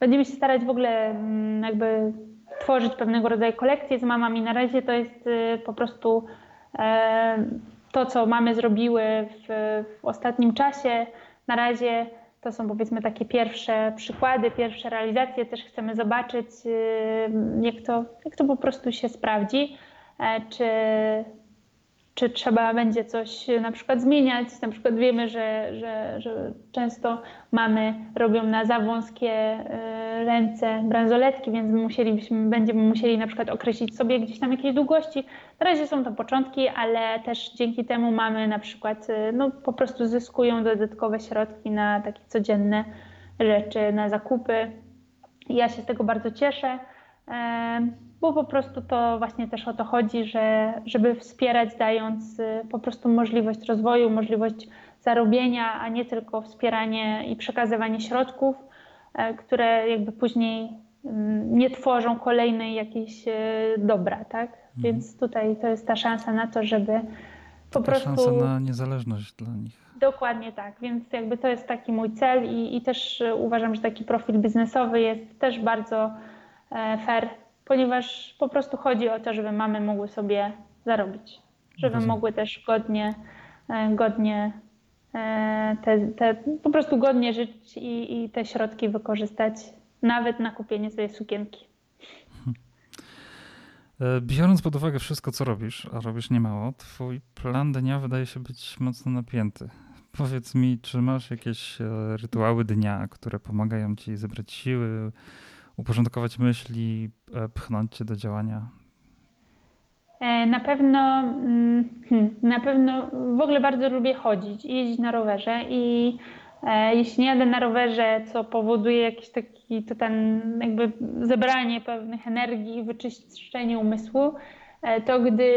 Speaker 2: Y, będziemy się starać w ogóle mm, jakby tworzyć pewnego rodzaju kolekcje z mamami. Na razie to jest y, po prostu e, to, co mamy zrobiły w, w ostatnim czasie. Na razie to są powiedzmy takie pierwsze przykłady, pierwsze realizacje. Też chcemy zobaczyć, jak to, jak to po prostu się sprawdzi. E, czy czy trzeba będzie coś na przykład zmieniać. Na przykład wiemy, że, że, że często mamy robią na za wąskie e, ręce bransoletki, więc musielibyśmy, będziemy musieli na przykład określić sobie gdzieś tam jakieś długości. Na razie są to początki, ale też dzięki temu mamy na przykład, e, no po prostu zyskują dodatkowe środki na takie codzienne rzeczy, na zakupy. Ja się z tego bardzo cieszę. Bo po prostu to właśnie też o to chodzi, że, żeby wspierać, dając y, po prostu możliwość rozwoju, możliwość zarobienia, a nie tylko wspieranie i przekazywanie środków, e, które jakby później mm, nie tworzą kolejnej jakiejś y, dobra, tak? Mhm. Więc tutaj to jest ta szansa na to, żeby po prostu...
Speaker 1: szansa na niezależność dla nich.
Speaker 2: Dokładnie tak, więc jakby to jest taki mój cel i, i też uważam, że taki profil biznesowy jest też bardzo e, fair ponieważ po prostu chodzi o to, żeby mamy mogły sobie zarobić, żeby Rozumiem. mogły też godnie, e, godnie e, te, te, po prostu godnie żyć i, i te środki wykorzystać nawet na kupienie sobie sukienki.
Speaker 1: E, biorąc pod uwagę wszystko, co robisz, a robisz niemało, twój plan dnia wydaje się być mocno napięty. Powiedz mi, czy masz jakieś rytuały dnia, które pomagają ci zebrać siły, uporządkować myśli, e, pchnąć cię do działania?
Speaker 2: E, na pewno, mm, hmm, na pewno w ogóle bardzo lubię chodzić jeździć na rowerze i e, jeśli nie jadę na rowerze, co powoduje jakieś taki to ten jakby zebranie pewnych energii wyczyszczenie umysłu, to gdy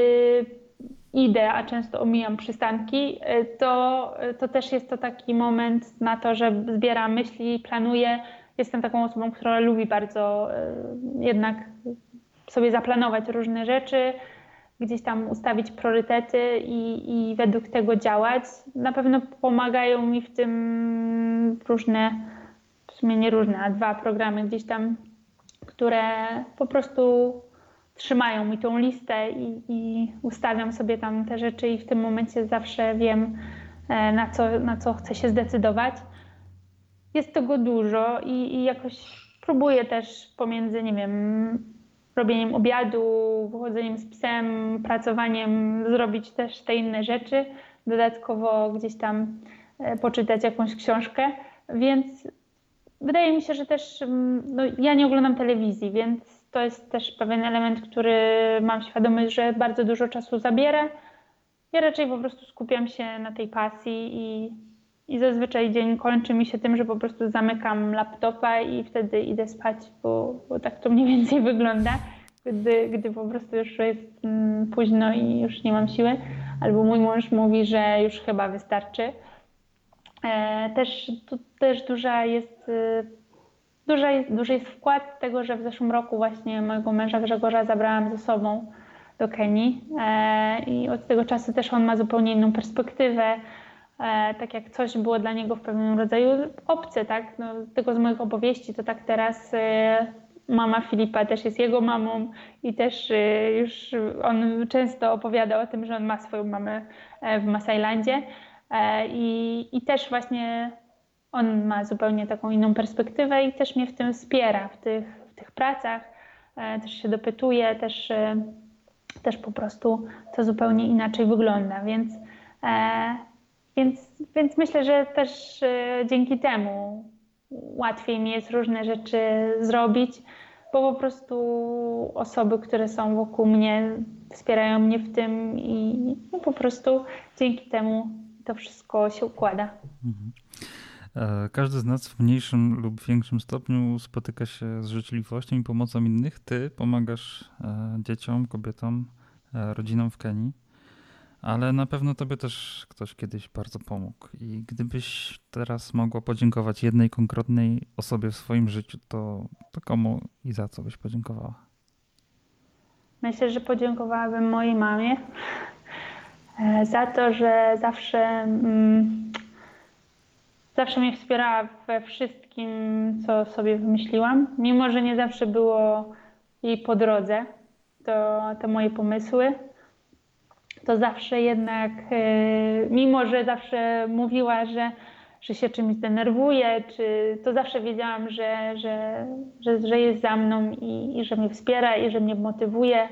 Speaker 2: idę, a często omijam przystanki, to, to też jest to taki moment na to, że zbieram myśli, planuję, jestem taką osobą, która lubi bardzo e, jednak sobie zaplanować różne rzeczy, gdzieś tam ustawić priorytety i, i według tego działać. Na pewno pomagają mi w tym różne, w sumie nie różne, a dwa programy gdzieś tam, które po prostu trzymają mi tą listę i, i ustawiam sobie tam te rzeczy i w tym momencie zawsze wiem, e, na co, na co chcę się zdecydować jest tego dużo i, i jakoś próbuję też pomiędzy, nie wiem, robieniem obiadu, wychodzeniem z psem, pracowaniem, zrobić też te inne rzeczy. Dodatkowo gdzieś tam e, poczytać jakąś książkę, więc wydaje mi się, że też mm, no, ja nie oglądam telewizji, więc to jest też pewien element, który mam świadomość, że bardzo dużo czasu zabiera. Ja raczej po prostu skupiam się na tej pasji i i zazwyczaj dzień kończy mi się tym, że po prostu zamykam laptopa i wtedy idę spać, bo, bo tak to mniej więcej wygląda, gdy, gdy po prostu już jest mm, późno i już nie mam siły. Albo mój mąż mówi, że już chyba wystarczy. E, też, tu, też duża jest, y, duża jest, duży jest wkład tego, że w zeszłym roku właśnie mojego męża Grzegorza zabrałam ze sobą do Kenii e, i od tego czasu też on ma zupełnie inną perspektywę E, tak jak coś było dla niego w pewnym rodzaju obce, tak? No, tylko z moich opowieści, to tak teraz e, mama Filipa też jest jego mamą i też e, już on często opowiada o tym, że on ma swoją mamę w Masajlandzie i, i też właśnie on ma zupełnie taką inną perspektywę i też mnie w tym wspiera, w tych, w tych pracach, też się dopytuje, też, też po prostu to zupełnie inaczej wygląda, więc więc, więc myślę, że też e, dzięki temu łatwiej mi jest różne rzeczy zrobić, bo po prostu osoby, które są wokół mnie, wspierają mnie w tym i no po prostu dzięki temu to wszystko się układa. Mhm.
Speaker 1: E, każdy z nas w mniejszym lub większym stopniu spotyka się z życzliwością i pomocą innych. Ty pomagasz e, dzieciom, kobietom, rodzinom w Kenii ale na pewno tobie też ktoś kiedyś bardzo pomógł. I gdybyś teraz mogła podziękować jednej konkretnej osobie w swoim życiu, to, to komu i za co byś podziękowała?
Speaker 2: Myślę, że podziękowałabym mojej mamie, za to, że zawsze, mm, zawsze mnie wspierała we wszystkim, co sobie wymyśliłam, mimo że nie zawsze było jej po drodze, to te moje pomysły to zawsze jednak, e, mimo że zawsze mówiła, że, że się czymś denerwuje, czy to zawsze wiedziałam, że, że, że, że jest za mną i, i że mnie wspiera i że mnie motywuje.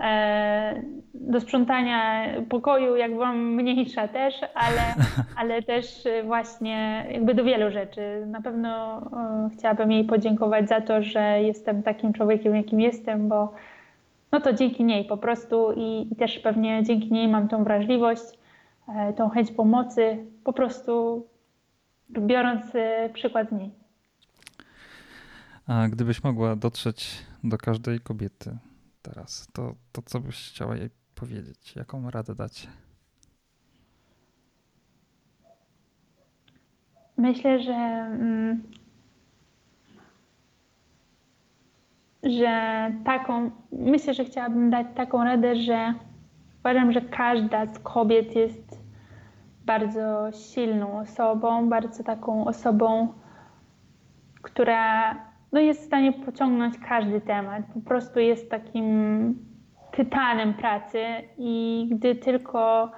Speaker 2: E, do sprzątania pokoju, jak byłam mniejsza też, ale, ale też właśnie jakby do wielu rzeczy. Na pewno e, chciałabym jej podziękować za to, że jestem takim człowiekiem, jakim jestem, bo no to dzięki niej po prostu i, i też pewnie dzięki niej mam tą wrażliwość, e, tą chęć pomocy, po prostu biorąc e, przykład z niej.
Speaker 1: A gdybyś mogła dotrzeć do każdej kobiety teraz, to, to co byś chciała jej powiedzieć? Jaką radę dać?
Speaker 2: Myślę, że mm, że taką, myślę, że chciałabym dać taką radę, że uważam, że każda z kobiet jest bardzo silną osobą, bardzo taką osobą, która no, jest w stanie pociągnąć każdy temat. Po prostu jest takim tytanem pracy i gdy tylko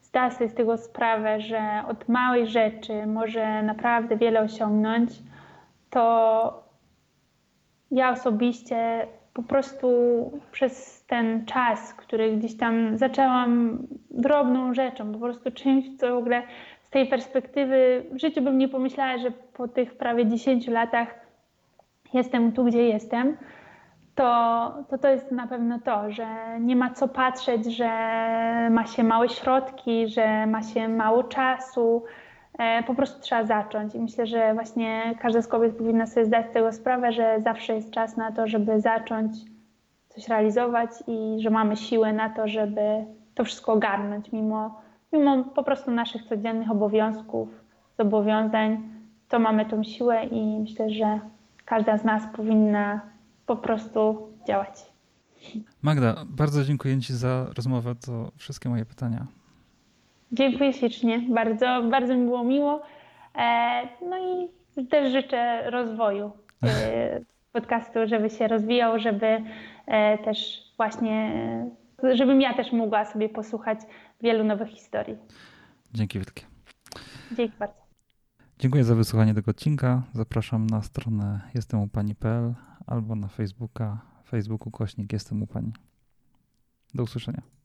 Speaker 2: zda sobie z tego sprawę, że od małej rzeczy może naprawdę wiele osiągnąć, to ja osobiście po prostu przez ten czas, który gdzieś tam zaczęłam drobną rzeczą, po prostu czymś, co w ogóle z tej perspektywy w życiu bym nie pomyślała, że po tych prawie 10 latach jestem tu, gdzie jestem, to, to to jest na pewno to, że nie ma co patrzeć, że ma się małe środki, że ma się mało czasu, po prostu trzeba zacząć. I myślę, że właśnie każda z kobiet powinna sobie zdać tego sprawę, że zawsze jest czas na to, żeby zacząć coś realizować i że mamy siłę na to, żeby to wszystko ogarnąć, mimo, mimo po prostu naszych codziennych obowiązków, zobowiązań, to mamy tą siłę i myślę, że każda z nas powinna po prostu działać.
Speaker 1: Magda, bardzo dziękuję Ci za rozmowę. To wszystkie moje pytania.
Speaker 2: Dziękuję ślicznie, bardzo, bardzo mi było miło. E, no i też życzę rozwoju e, podcastu, żeby się rozwijał, żeby e, też właśnie, żebym ja też mogła sobie posłuchać wielu nowych historii.
Speaker 1: Dzięki wielkie.
Speaker 2: Dzięki bardzo.
Speaker 1: Dziękuję za wysłuchanie tego odcinka. Zapraszam na stronę jestemupani.pl albo na Facebooka, Facebooku kośnik jestem u pani. Do usłyszenia.